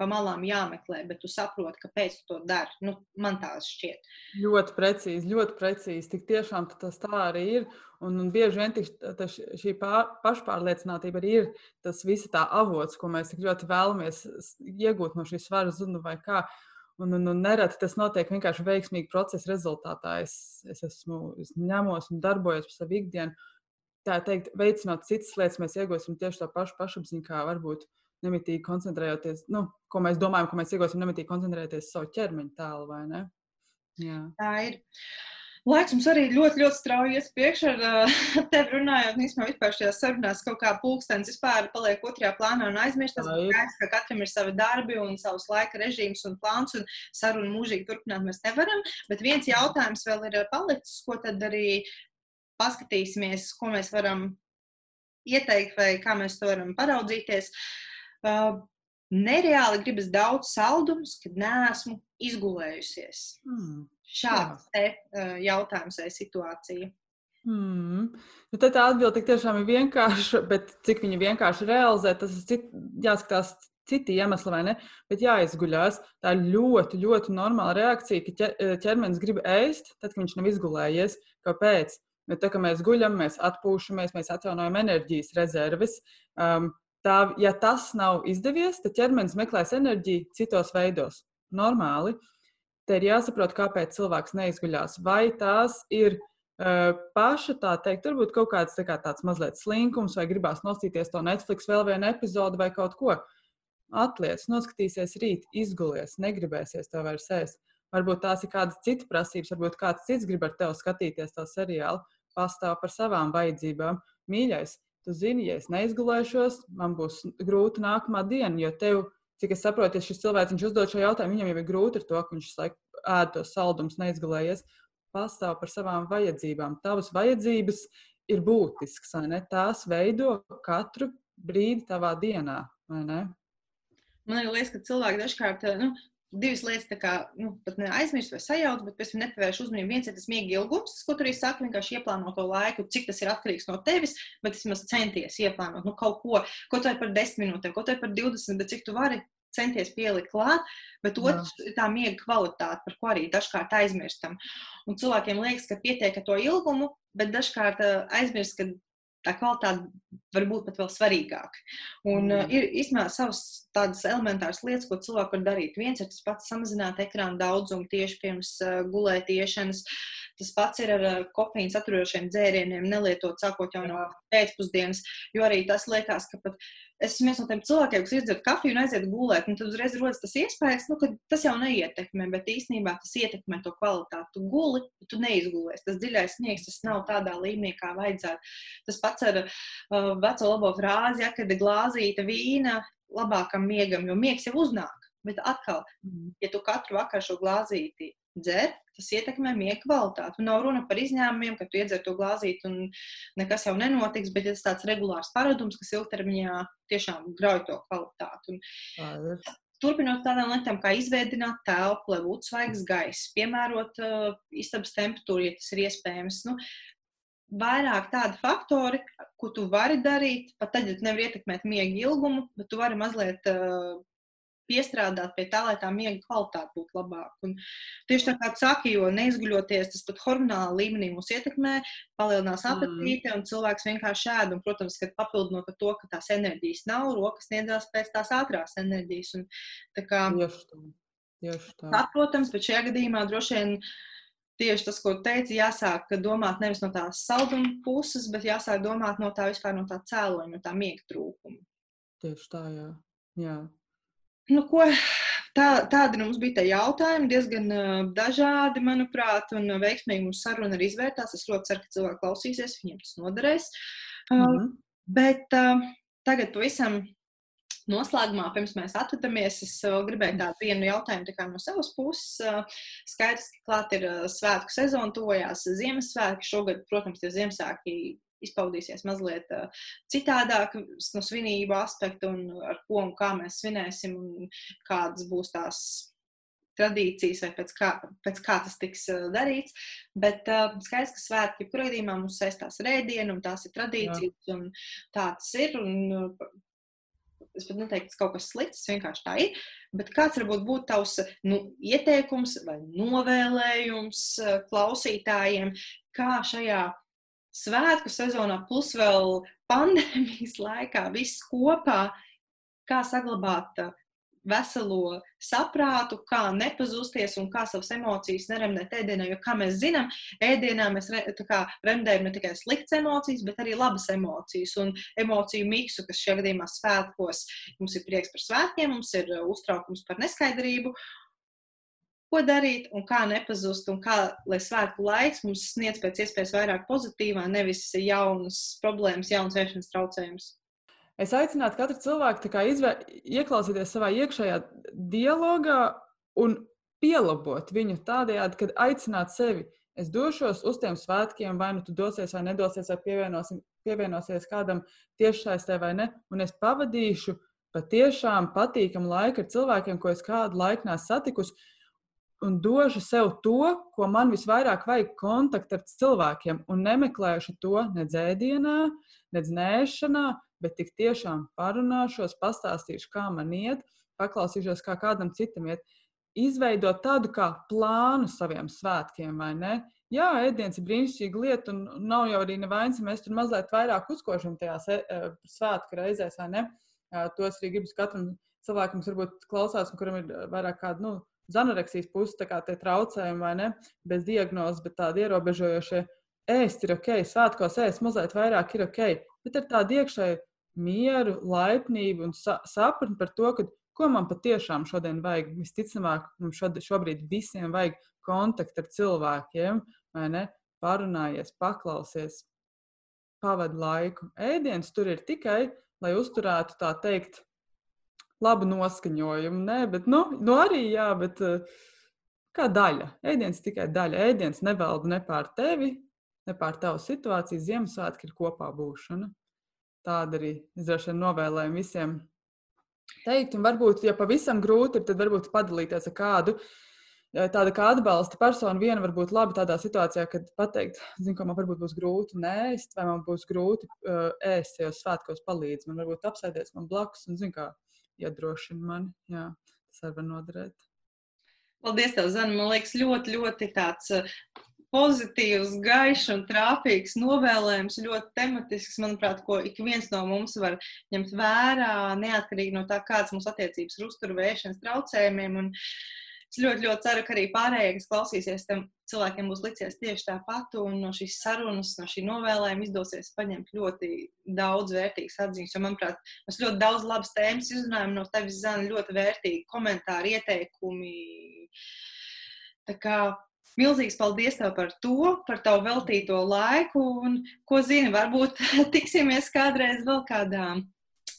pa malām jāmeklē, bet tu saproti, kāpēc tu to dari. Nu, man tā šķiet. Ļoti precīzi, ļoti precīzi. Tik tiešām tas tā arī ir. Un, un bieži vien tik, tas, šī pār, pašpārliecinātība arī ir tas visa tā avots, ko mēs tik ļoti vēlamies iegūt no šīs svaru zunu vai kā. Un, un, un nereti tas notiek vienkārši veiksmīgi procesa rezultātā. Es, es esmu es ņemos un darbojos par savu ikdienu tā teikt, veicinot citas lietas, mēs iegūsim tieši to pašu pašapziņu, kā varbūt nemitīgi koncentrējoties, nu, ko mēs domājam, ko mēs iegūsim nemitīgi koncentrēties savu ķermeņa tēlu, vai ne? Jā. Tā ir. Laiks mums arī ļoti, ļoti strauji iet priekšā ar tevi runājot. Īstenībā, vispār šajās sarunās kaut kā pulkstenis vispār paliek otrajā plānā un aizmirst. Tas ir skaidrs, ka katram ir savi darbi un savs laika režīms un plāns, un sarunu mūžīgi turpināt mēs nevaram. Bet viens jautājums vēl ir palicis, ko tad arī paskatīsimies, ko mēs varam ieteikt vai kā mēs to varam paraudzīties. Uh, nereāli gribas daudz saldumus, kad neesmu izgulējusies. Mm. Šāds te, uh, jautājums vai situācija. Mm. Nu, tā atbilde tiešām ir vienkārša, bet cik viņa vienkārši realizē, tas ir cit, jāskatās citi iemesli, vai ne? Bet jāizguļās. Tā ir ļoti, ļoti normāla reakcija, ka ķermenis grib ēst, tad, kad viņš nav izgulējies. Kāpēc? Bet tā kā mēs guļam, mēs atpūšamies, mēs atjaunojam enerģijas rezerves. Um, tā, ja tas nav izdevies, tad ķermenis meklēs enerģiju citos veidos. Normāli. Te ir jāsaprot, kāpēc cilvēks neizguļās. Vai tās ir uh, paša, tā teikt, varbūt kaut kāds tā kā tāds mazliet slinkums, vai gribās nostīties to Netflix vēl vienu epizodu vai kaut ko. Atliec, noskatīsies rīt, izgulies, negribēsies to vairs ēst. Varbūt tās ir kādas citas prasības, varbūt kāds cits grib ar tevi skatīties to seriālu, pastāv par savām vajadzībām. Mīļais, tu zini, ja es neizgulēšos, man būs grūti nākamā diena, jo tev, cik es saprotu, ja šis cilvēks uzdod šo jautājumu, viņam jau ir grūti ar to, ka viņš laiku ēd tos saldumus, neizgulējies. Pastāv par savām vajadzībām. Tavas vajadzības ir būtiskas, vai ne? Tās veido katru brīdi tavā dienā, vai ne? Man liekas, ka cilvēki dažkārt nu, divas lietas, kā, nu, pat neaizmirst vai sajaukt, bet pēc tam nepievērš uzmanību. Viens ir tas miega ilgums, ko tur arī saka, vienkārši ieplāno to laiku, cik tas ir atkarīgs no tevis, bet vismaz centies ieplānot nu, kaut ko, ko ir par 10 minūtēm, ko ir par 20, bet cik tu vari centies pielikt klāt, bet otrs ir tā miega kvalitāte, par ko arī dažkārt aizmirstam. Un cilvēkiem liekas, ka pietiek ar to ilgumu, bet dažkārt aizmirst, ka tā kvalitāte var būt pat vēl svarīgāka. Un mm. uh, ir īstenībā savas tādas elementāras lietas, ko cilvēki var darīt. Viens ir tas pats samazināt ekrāna daudzumu tieši pirms uh, gulētiešanas. Tas pats ir ar kofīnu saturošiem dzērieniem, nelietot sākot jau no pēcpusdienas, jo arī tas liekas, ka pat es esmu viens no tiem cilvēkiem, kas izdzer kafiju un aiziet gulēt, un tad uzreiz rodas tas iespējas, nu, ka tas jau neietekmē, bet īstenībā tas ietekmē to kvalitāti. Tu guli, bet tu neizgulies. Tas dziļais sniegs, tas nav tādā līmenī, kā vajadzētu. Tas pats ar uh, veco labo frāzi, ja, kad glāzīta vīna labākam miegam, jo miegs jau uznāk. Bet atkal, mm. ja tu katru vakaru šo glāzīti dzer, tas ietekmē miega kvalitāti. Un nav runa par izņēmumiem, ka tu iedzer to glāzīt un nekas jau nenotiks, bet tas ir tāds regulārs paradums, kas ilgtermiņā tiešām grauj to kvalitāti. Un, Turpinot tādām lietām, kā izveidot telpu, lai būtu svaigs gaiss, piemērot uh, istabas temperatūru, ja tas ir iespējams. Nu, vairāk tādi faktori, ko tu vari darīt, pat tad, ja tu nevari ietekmēt miega ilgumu, bet tu vari mazliet uh, piestrādāt pie tā, lai tā miega kvalitāte būtu labāka. Un tieši tā kā saka, jo neizguļoties, tas pat hormonālā līmenī mūs ietekmē, palielinās mm. apetīte mm. un cilvēks vienkārši ēd. Un, protams, ka papildinot ar to, ka tās enerģijas nav, rokas sniedzās pēc tās ātrās enerģijas. Un, tā kā, Tieši tā. Tieši tā. tā. Protams, bet šajā gadījumā droši vien tieši tas, ko teici, jāsāk domāt nevis no tās salduma puses, bet jāsāk domāt no tā vispār no tā cēloņa, no tā miega trūkuma. Tieši tā, jā. jā. Nu, ko, tā, tādi nu, mums bija tie jautājumi, diezgan uh, dažādi, manuprāt, un veiksmīgi mums saruna arī izvērtās. Es ļoti ceru, ka cilvēki klausīsies, viņiem tas noderēs. Uh, mm -hmm. Bet uh, tagad pavisam Noslēgumā, pirms mēs atvadamies, es gribēju tādu vienu jautājumu no savas puses. Skaidrs, ka klāt ir svētku sezona, tojās Ziemassvētki. Šogad, protams, tie Ziemassvētki izpaudīsies mazliet citādāk no svinību aspekta un ar ko un kā mēs svinēsim un kādas būs tās tradīcijas vai pēc kā, pēc kā tas tiks darīts. Bet uh, skaidrs, ka svētki jebkurā gadījumā mums saistās ar ēdienu un tās ir tradīcijas Jā. un tā tas ir. Un, Es pat neteiktu, ka kaut kas slikts, tas vienkārši tā ir. Bet kāds varbūt būtu tavs nu, ieteikums vai novēlējums klausītājiem, kā šajā svētku sezonā, plus vēl pandēmijas laikā, viss kopā, kā saglabāt uh, veselo saprātu, kā nepazusties un kā savas emocijas neremdēt ēdienā. Jo, kā mēs zinām, ēdienā mēs re, kā, remdējam ne tikai sliktas emocijas, bet arī labas emocijas un emociju miksu, kas šajā gadījumā svētkos mums ir prieks par svētkiem, mums ir uh, uztraukums par neskaidrību ko darīt un kā nepazust, un kā, lai svētku laiks mums sniedz pēc iespējas vairāk pozitīvā, nevis jaunas problēmas, jaunas ēšanas traucējumus. Es aicinātu katru cilvēku izvē, ieklausīties savā iekšējā dialogā un pielabot viņu tādējādi, kad aicināt sevi. Es došos uz tiem svētkiem, vai nu tu dosies vai nedosies, vai pievienosies kādam tiešsaistē vai ne, un es pavadīšu patiešām patīkamu laiku ar cilvēkiem, ko es kādu laiku nesu satikusi un došu sev to, ko man visvairāk vajag kontaktu ar cilvēkiem, un nemeklēšu to nedz ēdienā, nedz nēšanā, bet tik tiešām parunāšos, pastāstīšu, kā man iet, paklausīšos, kā kādam citam iet. Izveidot tādu kā plānu saviem svētkiem, vai ne? Jā, ēdiens ir brīnišķīga lieta, un nav jau arī nevainas, ja mēs tur mazliet vairāk uzkošam tajās e, e, svētku reizēs, vai ne? To es arī gribu katram cilvēkam, kas varbūt klausās, un kuram ir vairāk kāda, nu, anoreksijas puses tie traucējumi vai ne, bez diagnozes, bet tādi ierobežojošie. Ēst ir ok, svētkos ēst mazliet vairāk ir ok, bet ar tādu iekšēju mieru, laipnību un sa sapratni par to, ka, ko man patiešām šodien vajag. Visticamāk, mums šod, šobrīd visiem vajag kontaktu ar cilvēkiem, vai ne? Parunājies, paklausies, pavadi laiku. Ēdiens tur ir tikai, lai uzturētu tā teikt, labu noskaņojumu. Nē, bet, nu, nu arī jā, bet uh, kā daļa. Ēdiens tikai daļa. Ēdiens nevalda ne pār tevi, ne pār tavu situāciju. Ziemassvētki ir kopā būšana. Tāda arī droši vien novēlēju visiem teikt. Un varbūt, ja pavisam grūti ir, tad varbūt padalīties ar kādu. Tāda kā atbalsta persona, viena var būt labi tādā situācijā, kad pateikt, zinu, ka man varbūt būs grūti nēst, vai man būs grūti uh, ēst, uz svētkos palīdz. Man varbūt apsēdies man blakus un, zinu, kā iedrošina mani. Jā, tas arī var noderēt. Paldies, tev, Zana. Man liekas, ļoti, ļoti tāds uh, pozitīvs, gaišs un trāpīgs novēlējums, ļoti tematisks, manuprāt, ko ik viens no mums var ņemt vērā, neatkarīgi no tā, kādas mums attiecības ar uzturvēšanas traucējumiem. Un, uh, Es ļoti, ļoti ceru, ka arī pārējie, kas klausīsies, tam cilvēkiem būs licies tieši tāpat. Un no šīs sarunas, no šī novēlējuma izdosies paņemt ļoti daudz vērtīgas atziņas. Jo, manuprāt, mēs ļoti daudz labas tēmas izrunājam no tevis, Zana, ļoti vērtīgi komentāri, ieteikumi. Tā kā Milzīgs paldies tev par to, par tavu veltīto laiku. Un, ko zini, varbūt tiksimies kādreiz vēl kādā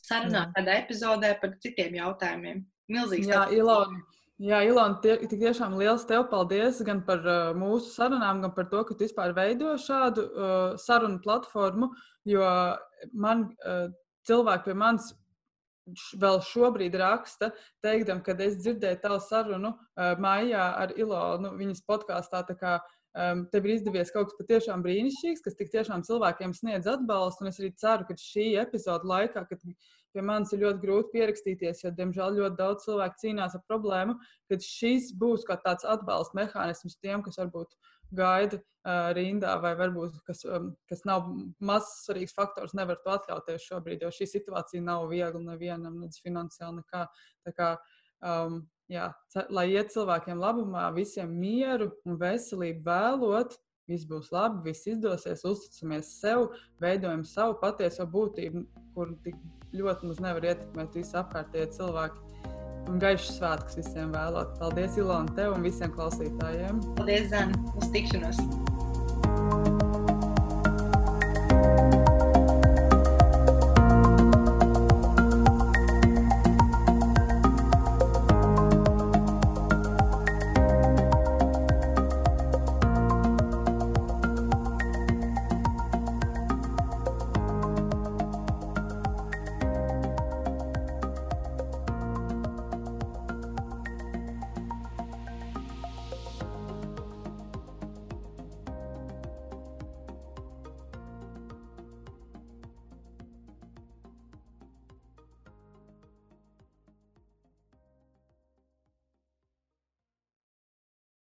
sarunā, kādā epizodē par citiem jautājumiem. Milzīgs Ilona, Jā, Ilona, tie, tik tiešām liels tev paldies gan par uh, mūsu sarunām, gan par to, ka tu vispār veido šādu uh, sarunu platformu, jo man uh, cilvēki pie manis vēl šobrīd raksta, teikdam, kad es dzirdēju tavu sarunu uh, mājā ar Ilonu viņas podkāstā. Um, tev ir izdevies kaut kas patiešām brīnišķīgs, kas tik tiešām cilvēkiem sniedz atbalstu. Es arī ceru, ka šī epizode laikā, kad pie manis ir ļoti grūti pierakstīties, jo, diemžēl, ļoti daudz cilvēku cīnās ar problēmu, ka šis būs kā tāds atbalsta mehānisms tiem, kas varbūt gaida uh, rindā, vai varbūt kas, um, kas nav mazs svarīgs faktors, nevar to atļauties šobrīd, jo šī situācija nav viegla nevienam, nedz finansiāli nekā. Tā kā, um, jā, lai iet cilvēkiem labumā, visiem mieru un veselību vēlot. Viss būs labi, viss izdosies, uzticamies sev, veidojam savu patieso būtību, kur tik ļoti mums nevar ietekmēt visi apkārtējie cilvēki. Un gaišs svētkus visiem vēlot. Paldies, Ilona, tev un visiem klausītājiem. Paldies, Zana, uz tikšanos!